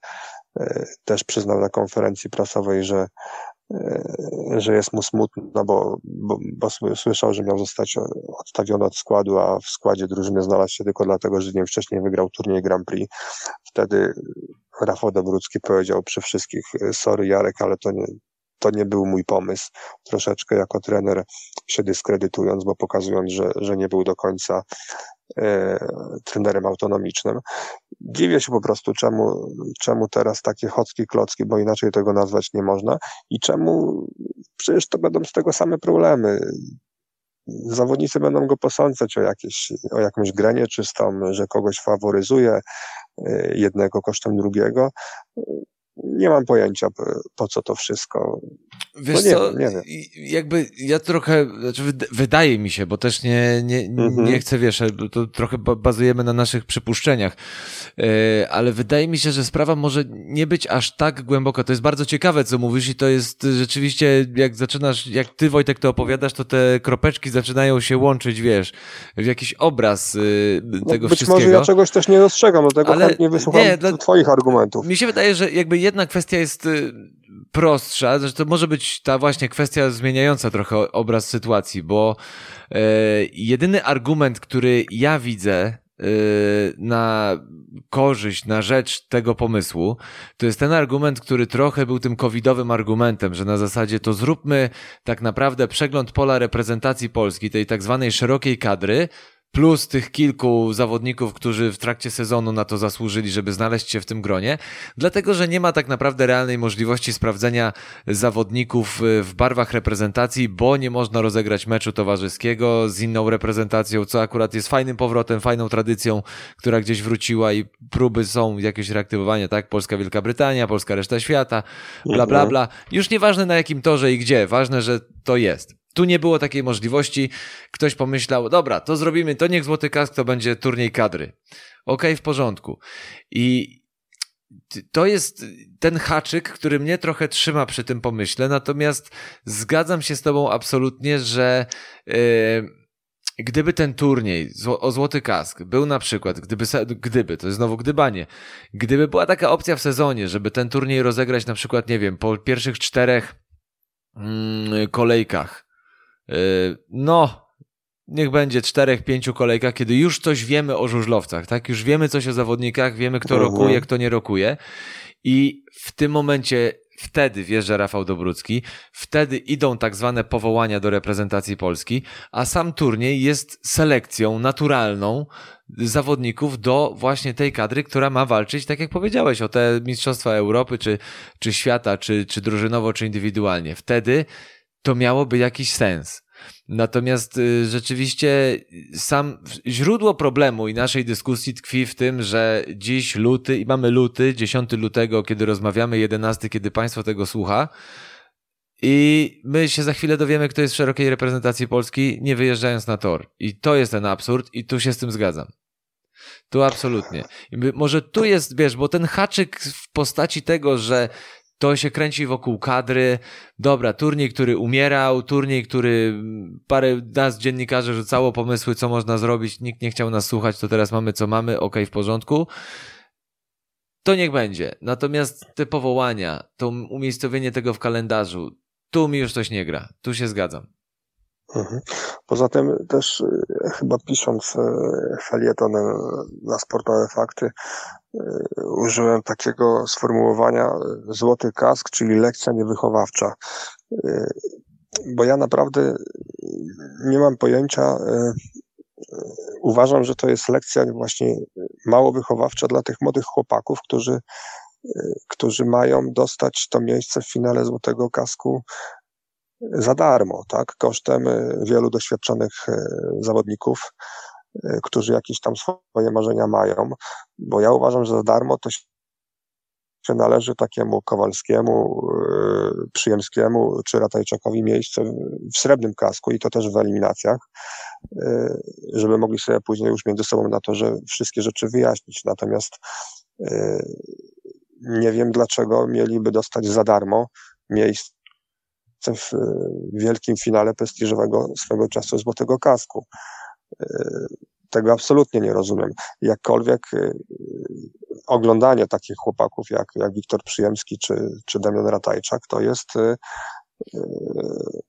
[SPEAKER 2] e, też przyznał na konferencji prasowej, że, e, że jest mu smutno, bo, bo, bo słyszał, że miał zostać odstawiony od składu, a w składzie drużyny znalazł się tylko dlatego, że dzień wcześniej wygrał turniej Grand Prix. Wtedy Rafał Dobrucki powiedział przy wszystkich, e, sorry Jarek, ale to nie, to nie był mój pomysł. Troszeczkę jako trener się dyskredytując, bo pokazując, że, że nie był do końca e, trenerem autonomicznym. Dziwię się po prostu, czemu, czemu teraz takie chocki klocki, bo inaczej tego nazwać nie można i czemu przecież to będą z tego same problemy. Zawodnicy będą go posądzać o, jakieś, o jakąś grę nieczystą, że kogoś faworyzuje e, jednego kosztem drugiego nie mam pojęcia, po co to wszystko.
[SPEAKER 1] Wiesz no nie co, wiem, nie wiem. jakby ja trochę, znaczy wydaje mi się, bo też nie, nie, mhm. nie chcę, wiesz, to trochę bazujemy na naszych przypuszczeniach, e, ale wydaje mi się, że sprawa może nie być aż tak głęboka. To jest bardzo ciekawe, co mówisz i to jest rzeczywiście, jak zaczynasz, jak ty Wojtek to opowiadasz, to te kropeczki zaczynają się łączyć, wiesz, w jakiś obraz y, no, tego być wszystkiego.
[SPEAKER 2] Być może ja czegoś też nie dostrzegam, dlatego ale chętnie wysłucham nie, dla... twoich argumentów.
[SPEAKER 1] Mi się wydaje, że jakby jedna kwestia jest y, prostsza, że to może być ta właśnie kwestia zmieniająca trochę obraz sytuacji, bo e, jedyny argument, który ja widzę e, na korzyść, na rzecz tego pomysłu, to jest ten argument, który trochę był tym covidowym argumentem, że na zasadzie to zróbmy tak naprawdę przegląd pola reprezentacji Polski, tej tak zwanej szerokiej kadry, plus tych kilku zawodników, którzy w trakcie sezonu na to zasłużyli, żeby znaleźć się w tym gronie, dlatego że nie ma tak naprawdę realnej możliwości sprawdzenia zawodników y, w barwach reprezentacji, bo nie można rozegrać meczu towarzyskiego z inną reprezentacją, co akurat jest fajnym powrotem, fajną tradycją, która gdzieś wróciła i próby są jakieś reaktywowania, tak? Polska, Wielka Brytania, Polska, reszta świata, bla, bla, mhm. bla. Już nieważne na jakim torze i gdzie, ważne, że to jest. Tu nie było takiej możliwości. Ktoś pomyślał, dobra, to zrobimy, to niech Złoty Kask to będzie turniej kadry. Okej, okay, w porządku. I to jest ten haczyk, który mnie trochę trzyma przy tym pomyśle, natomiast zgadzam się z tobą absolutnie, że yy, gdyby ten turniej o Złoty Kask był na przykład, gdyby, gdyby, to jest znowu gdybanie, gdyby była taka opcja w sezonie, żeby ten turniej rozegrać na przykład, nie wiem, po pierwszych czterech mm, kolejkach, no, niech będzie czterech, pięciu kolejkach, kiedy już coś wiemy o żużlowcach, tak? Już wiemy coś o zawodnikach, wiemy kto mhm. rokuje, kto nie rokuje i w tym momencie Wtedy wjeżdża Rafał Dobrucki, wtedy idą tak zwane powołania do reprezentacji Polski, a sam turniej jest selekcją naturalną zawodników do właśnie tej kadry, która ma walczyć, tak jak powiedziałeś, o te Mistrzostwa Europy, czy, czy świata, czy, czy drużynowo, czy indywidualnie. Wtedy to miałoby jakiś sens. Natomiast y, rzeczywiście sam źródło problemu i naszej dyskusji tkwi w tym, że dziś luty i mamy luty, 10 lutego, kiedy rozmawiamy, 11, kiedy państwo tego słucha. I my się za chwilę dowiemy, kto jest w szerokiej reprezentacji Polski, nie wyjeżdżając na tor. I to jest ten absurd, i tu się z tym zgadzam. Tu absolutnie. Może tu jest, wiesz, bo ten haczyk w postaci tego, że To się kręci wokół kadry. Dobra, turniej, który umierał, turniej, który parę nas dziennikarzy rzucało pomysły, co można zrobić, nikt nie chciał nas słuchać, to teraz mamy co mamy, ok, w porządku. To niech będzie. Natomiast te powołania, to umiejscowienie tego w kalendarzu, tu mi już coś nie gra. Tu się zgadzam.
[SPEAKER 2] Mhm. Poza tym też e, chyba pisząc e, felieton na sportowe fakty, e, użyłem takiego sformułowania złoty kask, czyli lekcja niewychowawcza. Bo ja naprawdę nie mam pojęcia, uważam, że to jest lekcja właśnie mało wychowawcza dla tych młodych chłopaków, którzy, którzy mają dostać to miejsce w finale Złotego Kasku za darmo, tak, kosztem e, wielu doświadczonych e, zawodników, e, którzy jakieś tam swoje marzenia mają, bo ja uważam, że za darmo to się należy takiemu Kowalskiemu, Przyjemskiemu czy Ratajczakowi miejsce w srebrnym kasku i to też w eliminacjach, żeby mogli sobie później już między sobą na to, że wszystkie rzeczy wyjaśnić. Natomiast nie wiem, dlaczego mieliby dostać za darmo miejsce w wielkim finale prestiżowego swego czasu Złotego Kasku. E, tego absolutnie nie rozumiem. Jakkolwiek e, oglądanie takich chłopaków jak, jak Wiktor Przyjemski czy, czy Damian Ratajczak to jest e,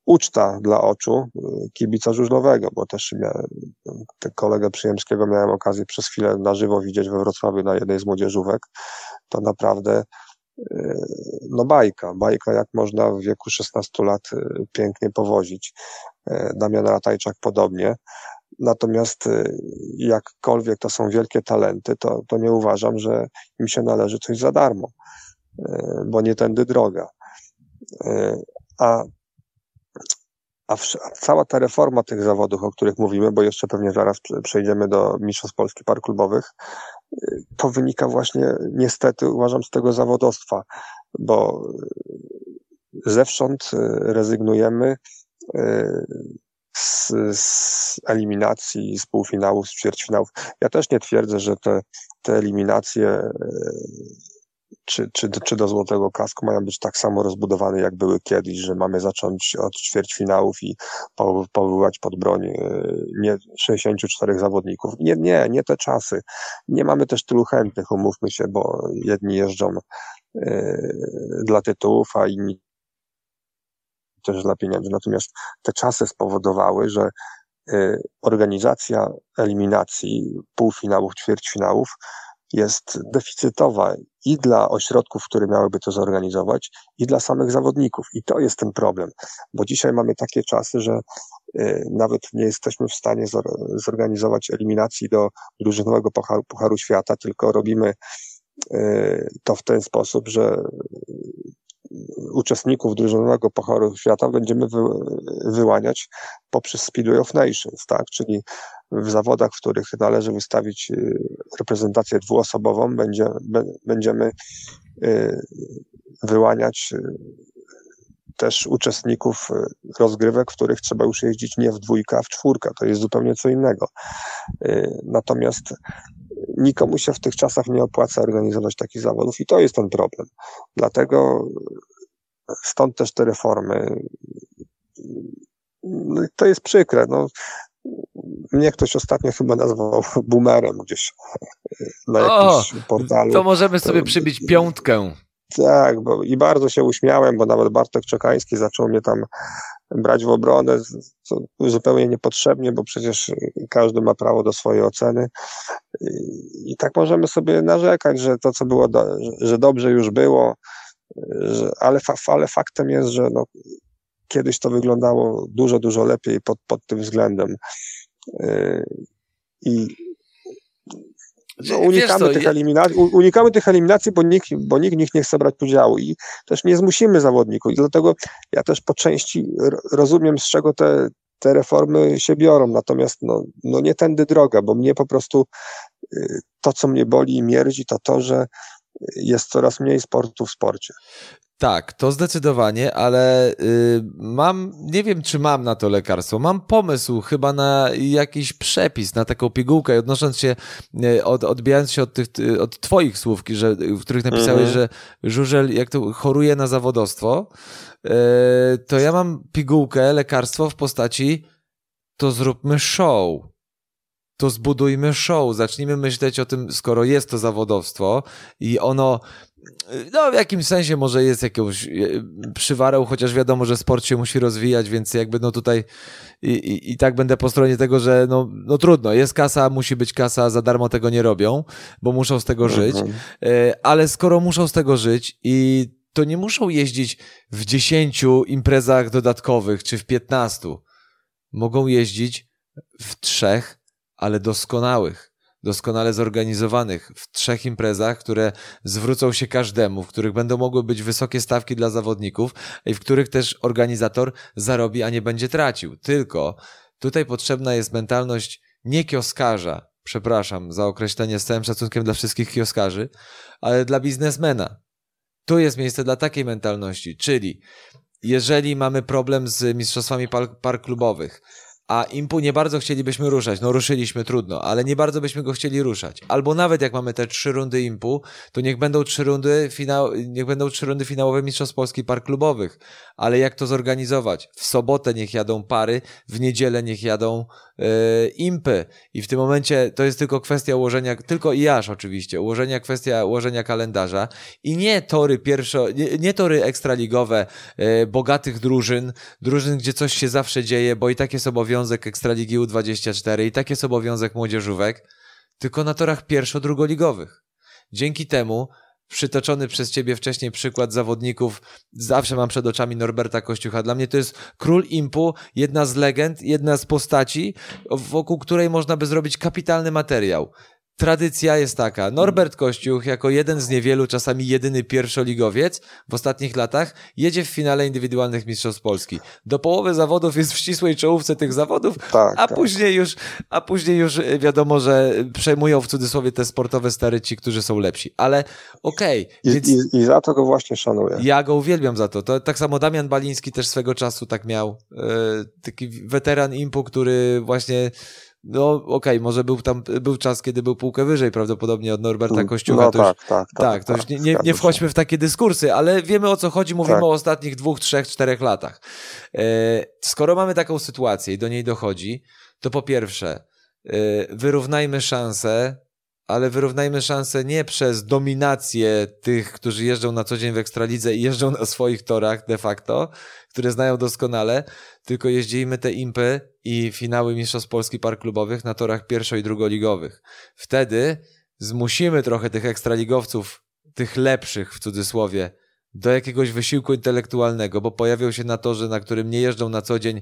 [SPEAKER 2] uczta dla oczu kibica żużlowego, bo też miałem, kolegę Przyjemskiego miałem okazję przez chwilę na żywo widzieć we Wrocławiu na jednej z młodzieżówek. To naprawdę no bajka, bajka jak można w wieku 16 lat y, pięknie powozić. E, Damian Ratajczak podobnie. Natomiast y, jakkolwiek to są wielkie talenty, to, to nie uważam, że im się należy coś za darmo, bo nie tędy droga. A, a, a cała ta reforma tych zawodów, o których mówimy, bo jeszcze pewnie zaraz przejdziemy do Mistrzostw Polski Par Klubowych, to wynika właśnie niestety, uważam, z tego zawodostwa, bo zewsząd rezygnujemy e, z, z eliminacji, z półfinałów, z ćwierćfinałów. Ja też nie twierdzę, że te, te eliminacje e, czy, czy, czy do złotego kasku mają być tak samo rozbudowane, jak były kiedyś, że mamy zacząć od ćwierćfinałów i powoływać pod broń e, nie 64 zawodników. Nie, nie, nie te czasy. Nie mamy też tylu chętnych, umówmy się, bo jedni jeżdżą e, dla tytułów, a inni też dla pieniędzy. Natomiast te czasy spowodowały, że e, organizacja eliminacji półfinałów, ćwierćfinałów jest deficytowa i dla ośrodków, które miałyby to zorganizować, i dla samych zawodników. I to jest ten problem, bo dzisiaj mamy takie czasy, że y, nawet nie jesteśmy w stanie zorganizować eliminacji do drużynowego Pucharu, Pucharu Świata, tylko robimy y, to w ten sposób, że uczestników drużynowego Pucharu Świata będziemy wy, wyłaniać poprzez Speedway of Nations, tak? Czyli w zawodach, w których należy wystawić y, reprezentację dwuosobową, będzie, będziemy y, wyłaniać y, też uczestników rozgrywek, w których trzeba już jeździć nie w dwójkę, a w czwórkę. To jest zupełnie co innego. Natomiast nikomu się w tych czasach nie opłaca organizować takich zawodów i to jest ten problem. Dlatego stąd też te reformy. No, to jest przykre. No, mnie ktoś ostatnio chyba nazwał boomerem gdzieś na jakimś o, portalu.
[SPEAKER 1] To możemy sobie przybić piątkę.
[SPEAKER 2] Tak, bo i bardzo się uśmiałem, bo nawet Bartek Czekański zaczął mnie tam brać w obronę, co zupełnie niepotrzebnie, bo przecież każdy ma prawo do swojej oceny. I tak możemy sobie narzekać, że to, co było, do, że dobrze już było, że, ale, ale faktem jest, że no, kiedyś to wyglądało dużo, dużo lepiej pod, pod tym względem. Yy, I no, unikamy, tych eliminacji, unikamy tych eliminacji, bo nikt, bo nikt nikt nie chce brać udziału i też nie zmusimy zawodników. I dlatego ja też po części rozumiem, z czego te, te reformy się biorą. Natomiast no, no nie tędy droga, bo mnie po prostu yy, to, co mnie boli i mierdzi, to to, że jest coraz mniej sportu w sporcie.
[SPEAKER 1] Tak, to zdecydowanie, ale y, mam, nie wiem czy mam na to lekarstwo, mam pomysł chyba na jakiś przepis, na taką pigułkę, odnosząc się, y, od, odbijając się od tych, od twoich słów, że, w których napisałeś, mhm. że Żużel jak to choruje na zawodowstwo, y, to ja mam pigułkę, lekarstwo w postaci to zróbmy show. To zbudujmy show, zacznijmy myśleć o tym, skoro jest to zawodowstwo i ono no w jakimś sensie może jest jakąś e, przywarą, chociaż wiadomo, że sport się musi rozwijać, więc jakby no tutaj i, i, i, tak będę po stronie tego, że no, no trudno, jest kasa, musi być kasa, za darmo tego nie robią, bo muszą z tego żyć, mhm. e, ale skoro muszą z tego żyć i to nie muszą jeździć w dziesięciu imprezach dodatkowych, czy w piętnastu, mogą jeździć w trzech, ale doskonałych doskonale zorganizowanych w trzech imprezach, które zwrócą się każdemu, w których będą mogły być wysokie stawki dla zawodników i w których też organizator zarobi, a nie będzie tracił. Tylko tutaj potrzebna jest mentalność nie kioskarza, przepraszam za określenie z całym szacunkiem dla wszystkich kioskarzy, ale dla biznesmena. Tu jest miejsce dla takiej mentalności, czyli jeżeli mamy problem z mistrzostwami park klubowych, a impu nie bardzo chcielibyśmy ruszać. No ruszyliśmy, trudno, ale nie bardzo byśmy go chcieli ruszać. Albo nawet jak mamy te trzy rundy impu, to niech będą trzy rundy, finał, niech będą trzy rundy finałowe Mistrzostw Polski Park Klubowych. Ale jak to zorganizować? W sobotę niech jadą pary, w niedzielę niech jadą yy, impy. I w tym momencie to jest tylko kwestia ułożenia, tylko i aż oczywiście, ułożenia, kwestia ułożenia kalendarza i nie tory pierwszo, nie, nie tory ekstraligowe, yy, bogatych drużyn, drużyn, gdzie coś się zawsze dzieje, bo i tak jest obowiązek obowiązek Ekstraligi U24 i tak jest obowiązek młodzieżówek, tylko na torach pierwszo-drugoligowych. Dzięki temu przytoczony przez ciebie wcześniej przykład zawodników, zawsze mam przed oczami Norberta Kościucha. Dla mnie to jest król impu, jedna z legend, jedna z postaci, wokół której można by zrobić kapitalny materiał tradycja jest taka. Norbert Kościuch, jako jeden z niewielu, czasami jedyny pierwszoligowiec w ostatnich latach, jedzie w finale indywidualnych Mistrzostw Polski. Do połowy zawodów jest w ścisłej czołówce tych zawodów, tak, a, tak. Później już, a później już wiadomo, że przejmują w cudzysłowie te sportowe stary ci, którzy są lepsi. Ale okej.
[SPEAKER 2] Okay, więc... I, I, za to go właśnie szanuję.
[SPEAKER 1] Ja go uwielbiam za to. to. Tak samo Damian Baliński też swego czasu tak miał. Yy, taki weteran impu, który właśnie no okej, okay, może był tam, był czas, kiedy był półkę wyżej prawdopodobnie od Norberta mm, Kościucha. No, to tak, już, tak, tak, tak, to już nie, nie, nie wchodźmy w takie dyskursy, ale wiemy o co chodzi, mówimy tak. o ostatnich dwóch, trzech, czterech latach. E, skoro mamy taką sytuację i do niej dochodzi, to po pierwsze, e, wyrównajmy szanse ale wyrównajmy szanse nie przez dominację tych, którzy jeżdżą na co dzień w Ekstralidze i jeżdżą na swoich torach de facto, które znają doskonale, tylko jeździmy te impy i finały Mistrzostw Polski Park Klubowych na torach pierwszo- i drugoligowych. Wtedy zmusimy trochę tych ekstraligowców, tych lepszych w cudzysłowie, do jakiegoś wysiłku intelektualnego, bo pojawią się na torze, na którym nie jeżdżą na co dzień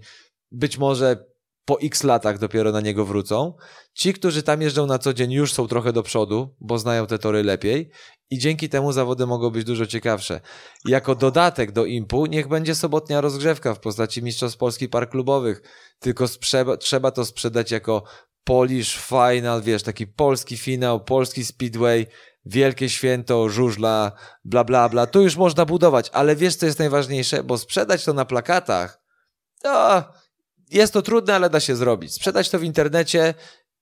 [SPEAKER 1] być może po x latach dopiero na niego wrócą. Ci, którzy tam jeżdżą na co dzień, już są trochę do przodu, bo znają te tory lepiej i dzięki temu zawody mogą być dużo ciekawsze. Jako dodatek do impu niech będzie sobotnia rozgrzewka w postaci Mistrzostw Polski Park Klubowych, tylko trzeba to sprzedać jako Polish Final, wiesz, taki polski finał, polski speedway, wielkie święto, żużla, bla bla bla. Tu już można budować, ale wiesz co jest najważniejsze? Bo sprzedać to na plakatach, to jest to trudne, ale da się zrobić. Sprzedać to w internecie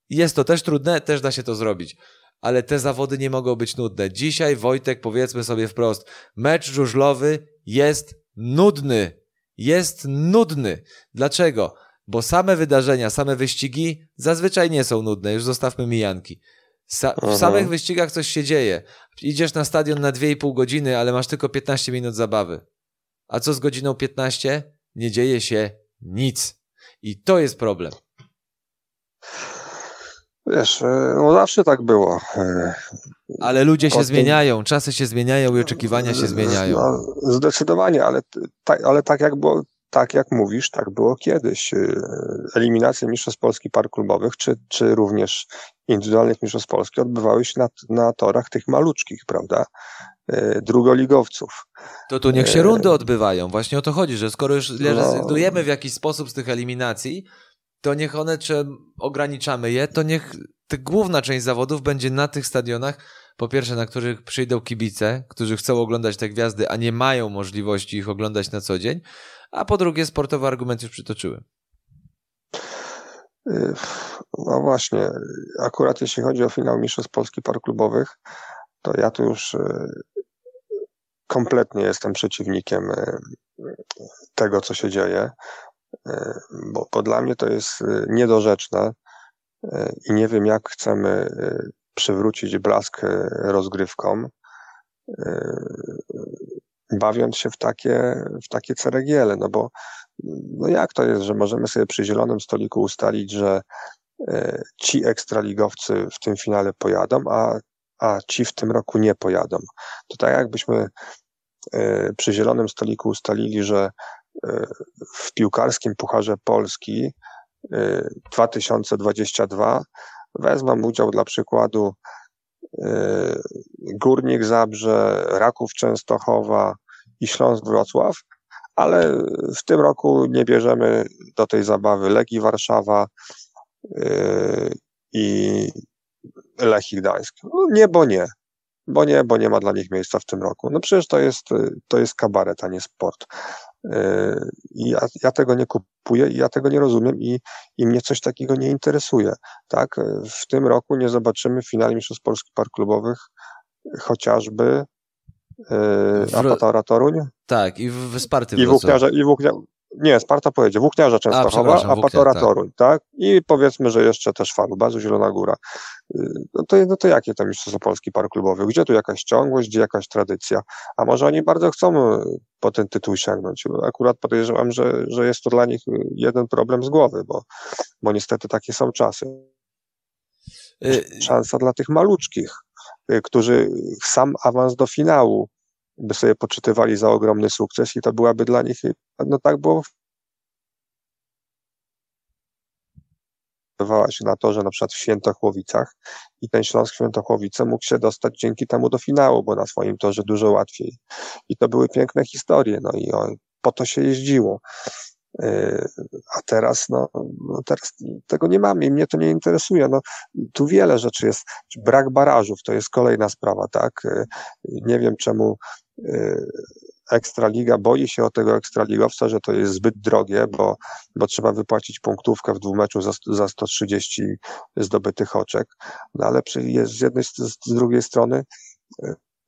[SPEAKER 1] jest to też trudne, też da się to zrobić. Ale te zawody nie mogą być nudne. Dzisiaj, Wojtek, powiedzmy sobie wprost, mecz żużlowy jest nudny. Jest nudny. Dlaczego? Bo same wydarzenia, same wyścigi zazwyczaj nie są nudne. Już zostawmy mijanki. Sa w samych wyścigach coś się dzieje. Idziesz na stadion na 2,5 godziny, ale masz tylko 15 minut zabawy. A co z godziną 15? Nie dzieje się nic. I to jest problem.
[SPEAKER 2] Wiesz, e, no zawsze tak było. E,
[SPEAKER 1] ale ludzie się zmieniają, czasy się zmieniają i oczekiwania się zmieniają. No,
[SPEAKER 2] zdecydowanie, ale, tak, ale tak jak było, tak jak mówisz, tak było kiedyś. E, eliminacje Mistrzostw Polski Park Klubowych, czy, czy również indywidualnych Mistrzostw Polski odbywały się na, na torach tych maluczkich, prawda? Drugoligowców.
[SPEAKER 1] To tu niech się rundy odbywają. Właśnie o to chodzi, że skoro już no. rezygnujemy w jakiś sposób z tych eliminacji, to niech one, czy ograniczamy je, to niech główna część zawodów będzie na tych stadionach, po pierwsze, na których przyjdą kibice, którzy chcą oglądać te gwiazdy, a nie mają możliwości ich oglądać na co dzień, a po drugie, sportowy argument już przytoczyłem.
[SPEAKER 2] No właśnie, akurat jeśli chodzi o finał Mistrzostw Polski Par Klubowych, to ja tu już y, kompletnie jestem przeciwnikiem y, tego, co się dzieje, bo, bo dla mnie to jest niedorzeczne i nie wiem, jak chcemy przywrócić blask rozgrywkom, bawiąc się w takie, w takie ceregiele, no bo no jak to jest, że możemy sobie przy zielonym stoliku ustalić, że ci ekstraligowcy w tym finale pojadą, a, a ci w tym roku nie pojadą. To tak jakbyśmy e, przy zielonym stoliku ustalili, że e, w piłkarskim Pucharze Polski 2022 wezmą udział dla przykładu Górnik Zabrze, Raków Częstochowa i Śląsk Wrocław, ale w tym roku nie bierzemy do tej zabawy Legii Warszawa yy, i Gdańsk. No nie, bo nie. Bo nie, bo nie ma dla nich miejsca w tym roku. No przecież to jest, to jest kabaret, a nie sport. Yy, I ja, ja tego nie kupuję i ja tego nie rozumiem i, i mnie coś takiego nie interesuje. Tak? W tym roku nie zobaczymy finału Mistrzostw Polskich Park Klubowych chociażby Yy, Apatara Toruń.
[SPEAKER 1] Tak, i w Sparty
[SPEAKER 2] I Włókniarza, i Włóknia, nie, Sparta pojedzie, Włókniarza Częstochowa, a, Patora tak. Toruń, tak? I powiedzmy, że jeszcze też Falubazu, Zielona Góra. Yy, no to, no to jakie to Mistrzostwo Polski Park Klubowy? Gdzie tu jakaś ciągłość, gdzie jakaś tradycja? A może oni bardzo chcą yy, po ten tytuł sięgnąć? Akurat podejrzewam, że, że jest to dla nich jeden problem z głowy, bo, bo niestety takie są czasy. Szansa dla tych maluczkich Y, którzy sam awans do finału by sobie poczytywali za ogromny sukces i to byłaby dla nich, no tak było się na to, że na przykład w Świętochłowicach i ten Śląsk Świętochłowice mógł się dostać dzięki temu do finału, bo na swoim torze dużo łatwiej. I to były piękne historie, no i o, po to się jeździło. Yy, a teraz, no, no, teraz tego nie mamy i mnie to nie interesuje. No, tu wiele rzeczy jest. Brak barażów to jest kolejna sprawa, tak? Yy, nie wiem czemu yy, Ekstraliga boi się o tego ekstraligowca, że to jest zbyt drogie, bo, bo trzeba wypłacić punktówkę w dwumeczu za, za 130 zdobytych oczek. No ale jest z jednej, z, drugiej strony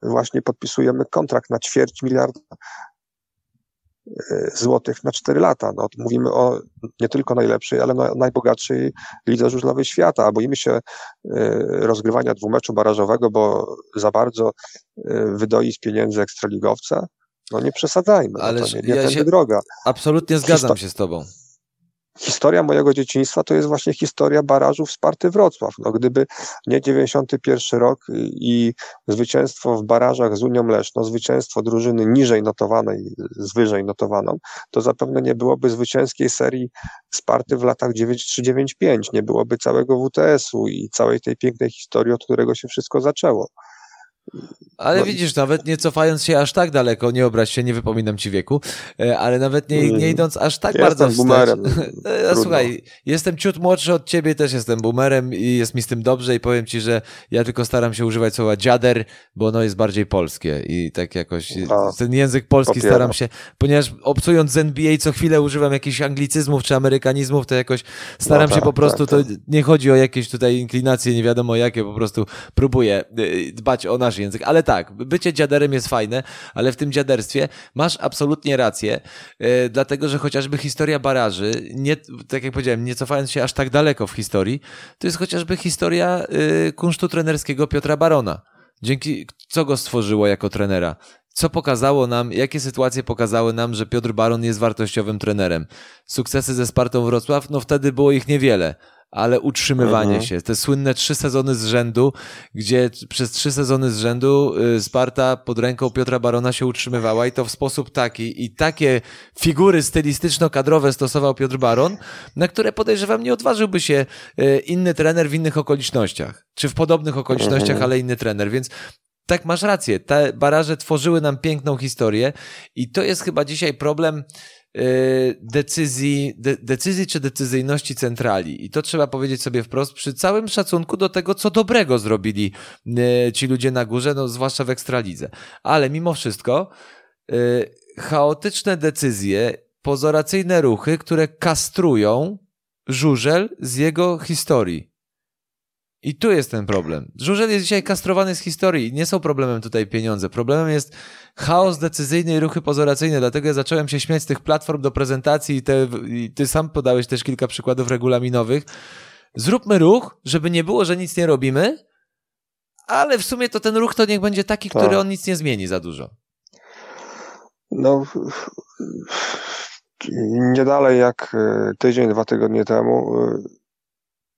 [SPEAKER 2] właśnie podpisujemy kontrakt na ćwierć miliarda E, złotych na 4 lata. No, mówimy o nie tylko najlepszej, ale no, najbogatszej lidze żużlowej świata. Boimy się e, rozgrywania dwumeczu barażowego, bo za bardzo e, wydoi z pieniędzy ekstraligowca. No nie przesadzajmy, ale no, to nie, nie ja droga.
[SPEAKER 1] Absolutnie zgadzam Histo się z tobą
[SPEAKER 2] historia mojego dzieciństwa to jest właśnie historia barażów Sparty Wrocław. No, gdyby nie 91 rok i zwycięstwo w barażach z Unią Leszno, zwycięstwo drużyny niżej notowanej z wyżej notowaną, to zapewne nie byłoby zwycięskiej serii Sparty w latach 93-95, nie byłoby całego WTS-u i całej tej pięknej historii, od którego się wszystko zaczęło.
[SPEAKER 1] Ale no widzisz, nawet nie cofając się aż tak daleko, nie obraź się, nie wypominam ci wieku, e, ale nawet nie, nie idąc aż tak
[SPEAKER 2] jestem
[SPEAKER 1] bardzo
[SPEAKER 2] wstecz. boomerem.
[SPEAKER 1] E, słuchaj, jestem ciut młodszy od ciebie, też jestem boomerem i jest mi z tym dobrze i powiem ci, że ja tylko staram się używać słowa dziader, bo ono jest bardziej polskie i tak jakoś A, ten język polski popieram. staram się, ponieważ obcując z NBA co chwilę używam jakichś anglicyzmów czy amerykanizmów, to jakoś staram no, się tak, po prostu, tak, tak. to nie chodzi o jakieś tutaj inklinacje, nie wiadomo jakie, po prostu próbuję e, dbać o nasz język, ale tak, bycie dziaderem jest fajne, ale w tym dziaderstwie masz absolutnie rację, yy, dlatego że chociażby historia baraży, nie, tak jak powiedziałem, nie cofając się aż tak daleko w historii, to jest chociażby historia yy, kunsztu trenerskiego Piotra Barona. Dzięki co go stworzyło jako trenera? Co pokazało nam, jakie sytuacje pokazały nam, że Piotr Baron jest wartościowym trenerem? Sukcesy ze Spartą Wrocław? No wtedy było ich niewiele, ale utrzymywanie mhm. się. Te słynne trzy sezony z rzędu, gdzie przez trzy sezony z rzędu y, Sparta pod ręką Piotra Barona się utrzymywała i to w sposób taki i takie figury stylistyczno-kadrowe stosował Piotr Baron, na które podejrzewam nie odważyłby się y, inny trener w innych okolicznościach, czy w podobnych okolicznościach, mhm. ale inny trener, więc tak, masz rację. Te baraże tworzyły nam piękną historię i to jest chyba dzisiaj problem decyzji, de, decyzji czy decyzyjności centrali. I to trzeba powiedzieć sobie wprost, przy całym szacunku do tego, co dobrego zrobili y, ci ludzie na górze, no zwłaszcza w Ekstralidze. Ale mimo wszystko y, chaotyczne decyzje, pozoracyjne ruchy, które kastrują żużel z jego historii. I tu jest ten problem. Żużel jest dzisiaj kastrowany z historii. Nie są problemem tutaj pieniądze. Problemem jest chaos decyzyjny i ruchy pozoracyjne. Dlatego ja zacząłem się śmiać z tych platform do prezentacji i, te, i ty sam podałeś też kilka przykładów regulaminowych. Zróbmy ruch, żeby nie było, że nic nie robimy, ale w sumie to ten ruch to niech będzie taki, który tak. on nic nie zmieni za dużo.
[SPEAKER 2] No, nie dalej jak e, tydzień, dwa tygodnie temu e,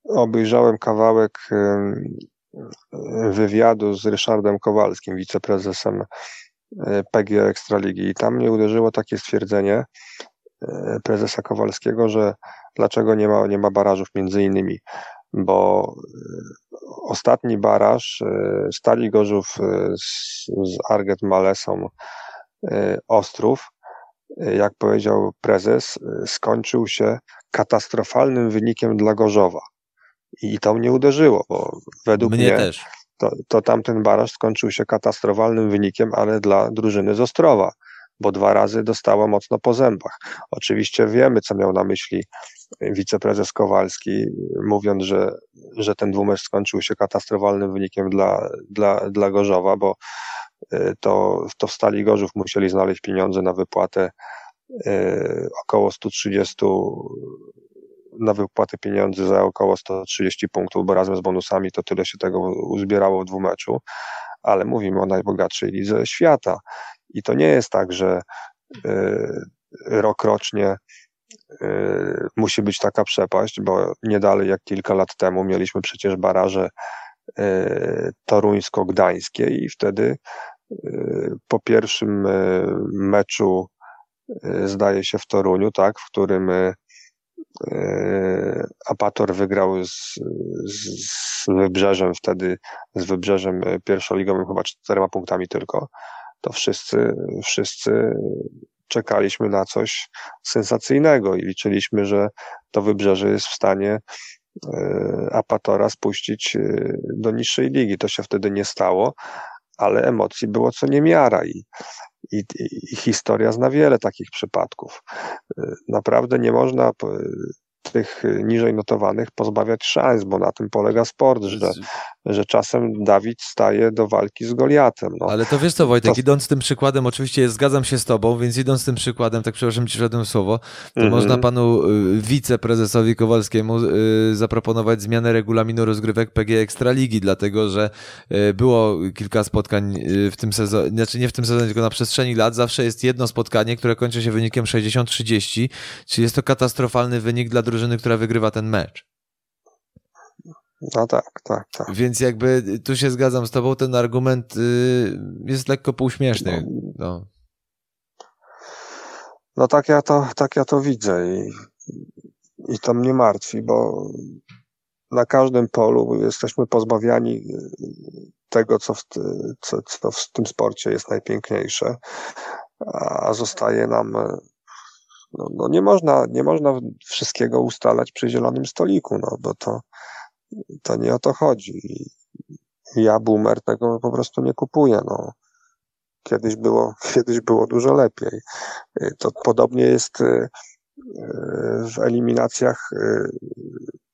[SPEAKER 2] obejrzałem kawałek wywiadu z Ryszardem Kowalskim, wiceprezesem e, PG Ekstraligi i tam mnie uderzyło takie stwierdzenie prezesa Kowalskiego, że dlaczego nie ma, nie ma barażów między innymi, bo ostatni baraż Stali Gorzów z, z Arget Malesą Ostrów jak powiedział prezes, skończył się katastrofalnym wynikiem dla Gorzowa. I to mnie uderzyło, bo według mnie, mnie też. To, to tamten baraż skończył się katastrofalnym wynikiem, ale dla drużyny z Ostrowa, bo dwa razy dostała mocno po zębach. Oczywiście wiemy, co miał na myśli wiceprezes Kowalski, mówiąc, że, że ten dwumecz skończył się katastrofalnym wynikiem dla, dla, dla Gorzowa, bo Y, to, to w Stali Gorzów musieli znaleźć pieniądze na wypłatę y, około 130 na wypłatę pieniędzy za około 130 punktów, bo razem z bonusami to tyle się tego uzbierało w dwumeczu, ale mówimy o najbogatszej lidze świata. I to nie jest tak, że y, rok rocznie musi być taka przepaść, bo nie dalej jak kilka lat temu mieliśmy przecież baraże toruńsko-gdańskie i wtedy po pierwszym meczu, zdaje się w Toruniu, tak, w którym Apator wygrał z, z Wybrzeżem wtedy, z Wybrzeżem pierwszoligowym chyba czterema punktami tylko, to wszyscy, wszyscy czekaliśmy na coś sensacyjnego i liczyliśmy, że to Wybrzeże jest w stanie Apatora spuścić do niższej ligi. To się wtedy nie stało, ale emocji było co niemiara i, i, i historia zna wiele takich przypadków. Y, naprawdę nie można tych niżej notowanych pozbawiać szans, bo na tym polega sport, że, że czasem Dawid staje do walki z Goliatem. No.
[SPEAKER 1] Ale to wiesz co Wojtek, to... idąc tym przykładem, oczywiście zgadzam się z tobą, więc idąc tym przykładem, tak przepraszam ci żadne słowo, to mm -hmm. można panu y, wiceprezesowi Kowalskiemu y, zaproponować zmianę regulaminu rozgrywek PG Ekstraligi, dlatego że y, było kilka spotkań w tym sezonie, znaczy nie w tym sezonie, tylko na przestrzeni lat, zawsze jest jedno spotkanie, które kończy się wynikiem 60-30, czyli jest to katastrofalny wynik dla drużyny, która wygrywa ten mecz.
[SPEAKER 2] No tak, tak, tak.
[SPEAKER 1] Więc jakby tu się zgadzam z tobą, ten argument y, jest lekko półśmieszny. No.
[SPEAKER 2] no tak ja to, tak ja to widzę i, i to mnie martwi, bo na każdym polu jesteśmy pozbawiani tego, co w, co, co w tym sporcie jest najpiękniejsze, a zostaje nam no, no nie można, nie można wszystkiego ustalać przy zielonym stoliku, no bo to, to nie o to chodzi. Ja, boomer, tego po prostu nie kupuję, no. Kiedyś było, kiedyś było dużo lepiej. To podobnie jest y, y, w eliminacjach y,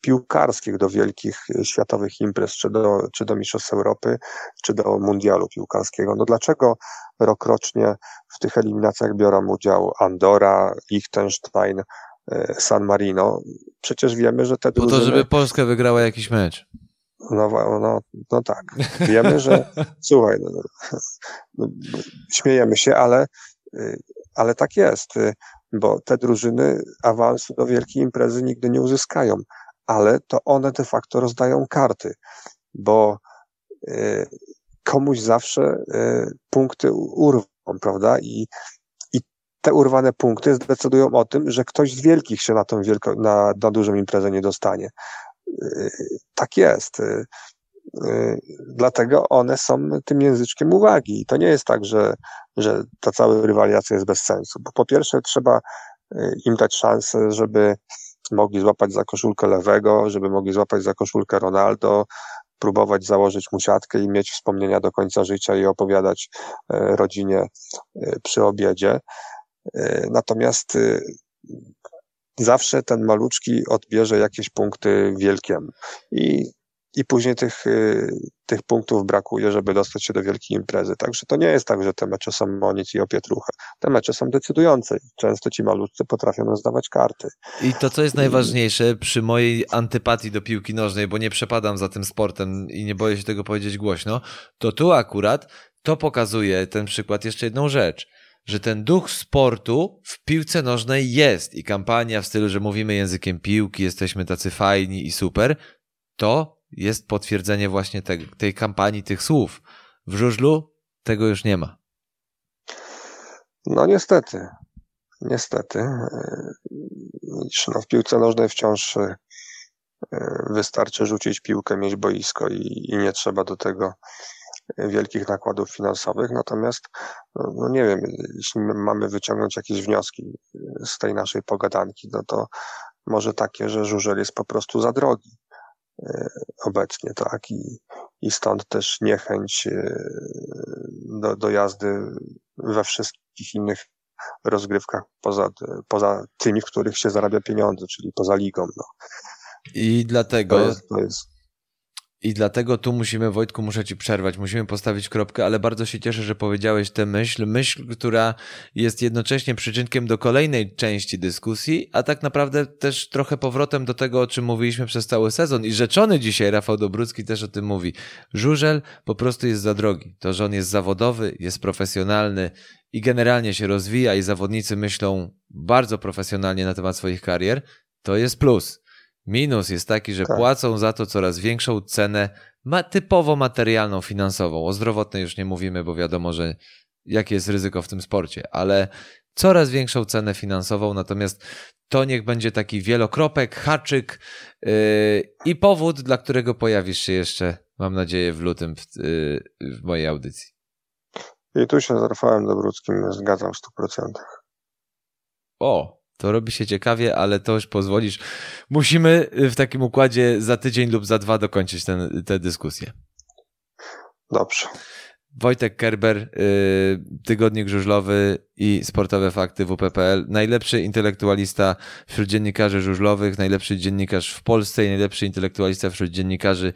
[SPEAKER 2] piłkarskich do wielkich światowych imprez, czy do, czy do Mistrzostw Europy, czy do Mundialu Piłkarskiego. No dlaczego rokrocznie w tych eliminacjach biorą udział Andora, Liechtenstein, e, San Marino? Przecież wiemy, że te
[SPEAKER 1] drużyny... Po to, żeby Polska wygrała jakiś mecz.
[SPEAKER 2] No, no, no tak. Wiemy, że słuchaj, no, no, śmiejemy się, ale, y, ale tak jest, y, bo te drużyny awansu do wielkiej imprezy nigdy nie uzyskają ale to one de facto rozdają karty, bo y, komuś zawsze y, punkty urwą, prawda? I, I te urwane punkty zdecydują o tym, że ktoś z wielkich się na tą wielko, na, na dużą imprezę nie dostanie. Y, tak jest. Dlatego one są tym języczkiem uwagi. I to nie jest tak, że, że ta cała rywalizacja jest bez sensu. Bo po pierwsze trzeba im dać szansę, żeby mogli złapać za koszulkę lewego, żeby mogli złapać za koszulkę Ronaldo, próbować założyć mu siatkę i mieć wspomnienia do końca życia i opowiadać rodzinie przy obiedzie. Natomiast zawsze ten maluczki odbierze jakieś punkty wielkiem. I, i później tych, y, tych punktów brakuje, żeby dostać się do wielkiej imprezy. Także to nie jest tak, że te mecze są o nic i o pietruchę. Te mecze są decydujące. Często ci maluczcy potrafią rozdawać karty.
[SPEAKER 1] I to, co jest najważniejsze przy mojej antypatii do piłki nożnej, bo nie przepadam za tym sportem i nie boję się tego powiedzieć głośno, to tu akurat to pokazuje ten przykład jeszcze jedną rzecz – że ten duch sportu w piłce nożnej jest i kampania w stylu, że mówimy językiem piłki, jesteśmy tacy fajni i super, to jest potwierdzenie właśnie te, tej kampanii, tych słów. W żużlu tego już nie ma.
[SPEAKER 2] No niestety. Niestety. No, w piłce nożnej wciąż e, wystarczy rzucić piłkę, mieć boisko i, i nie trzeba do tego wielkich nakładów finansowych, natomiast no, no, nie wiem, jeśli mamy wyciągnąć jakieś wnioski z tej naszej pogadanki, no to może takie, że żużel jest po prostu za drogi e, obecnie, tak, i, i stąd też niechęć e, do, do jazdy we wszystkich innych rozgrywkach poza, poza tymi, w których się zarabia pieniądze, czyli poza ligą. No.
[SPEAKER 1] I dlatego to jest, to jest i dlatego tu musimy, Wojtku, muszę ci przerwać, musimy postawić kropkę, ale bardzo się cieszę, że powiedziałeś tę myśl. Myśl, która jest jednocześnie przyczynkiem do kolejnej części dyskusji, a tak naprawdę też trochę powrotem do tego, o czym mówiliśmy przez cały sezon. I rzeczony dzisiaj Rafał Dobrucki też o tym mówi. Żużel po prostu jest za drogi. To, że on jest zawodowy, jest profesjonalny i generalnie się rozwija i zawodnicy myślą bardzo profesjonalnie na temat swoich karier, to jest plus. Minus jest taki, że tak. płacą za to coraz większą cenę ma typowo materialną, finansową. O zdrowotnej już nie mówimy, bo wiadomo, że jakie jest ryzyko w tym sporcie, ale coraz większą cenę finansową, natomiast to niech będzie taki wielokropek, haczyk yy, i powód, dla którego pojawisz się jeszcze, mam nadzieję, w lutym w, yy, w mojej audycji.
[SPEAKER 2] I tu się z Rafałem Dobruckim zgadzam w 100%.
[SPEAKER 1] O, to robi się ciekawie, ale to już pozwolisz. Musimy w takim układzie za tydzień lub za dwa dokończyć tę dyskusję.
[SPEAKER 2] Dobrze.
[SPEAKER 1] Wojtek Kerber, y, Tygodnik Żużlowy i Sportowe Fakty WPPL. Najlepszy intelektualista wśród dziennikarzy żużlowych, najlepszy dziennikarz w Polsce i najlepszy intelektualista wśród dziennikarzy,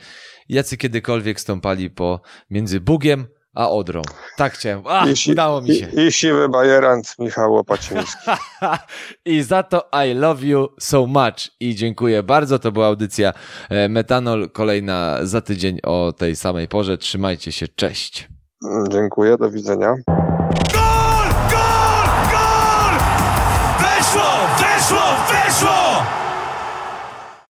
[SPEAKER 1] jacy kiedykolwiek stąpali po między Bugiem a Odrą. Tak chciałem. A, I, udało mi się.
[SPEAKER 2] I, i siwy bajerant Michał Łopaciński.
[SPEAKER 1] I za to I love you so much. I dziękuję bardzo. To była audycja e, Metanol. Kolejna za tydzień o tej samej porze. Trzymajcie się. Cześć.
[SPEAKER 2] Dziękuję. Do widzenia.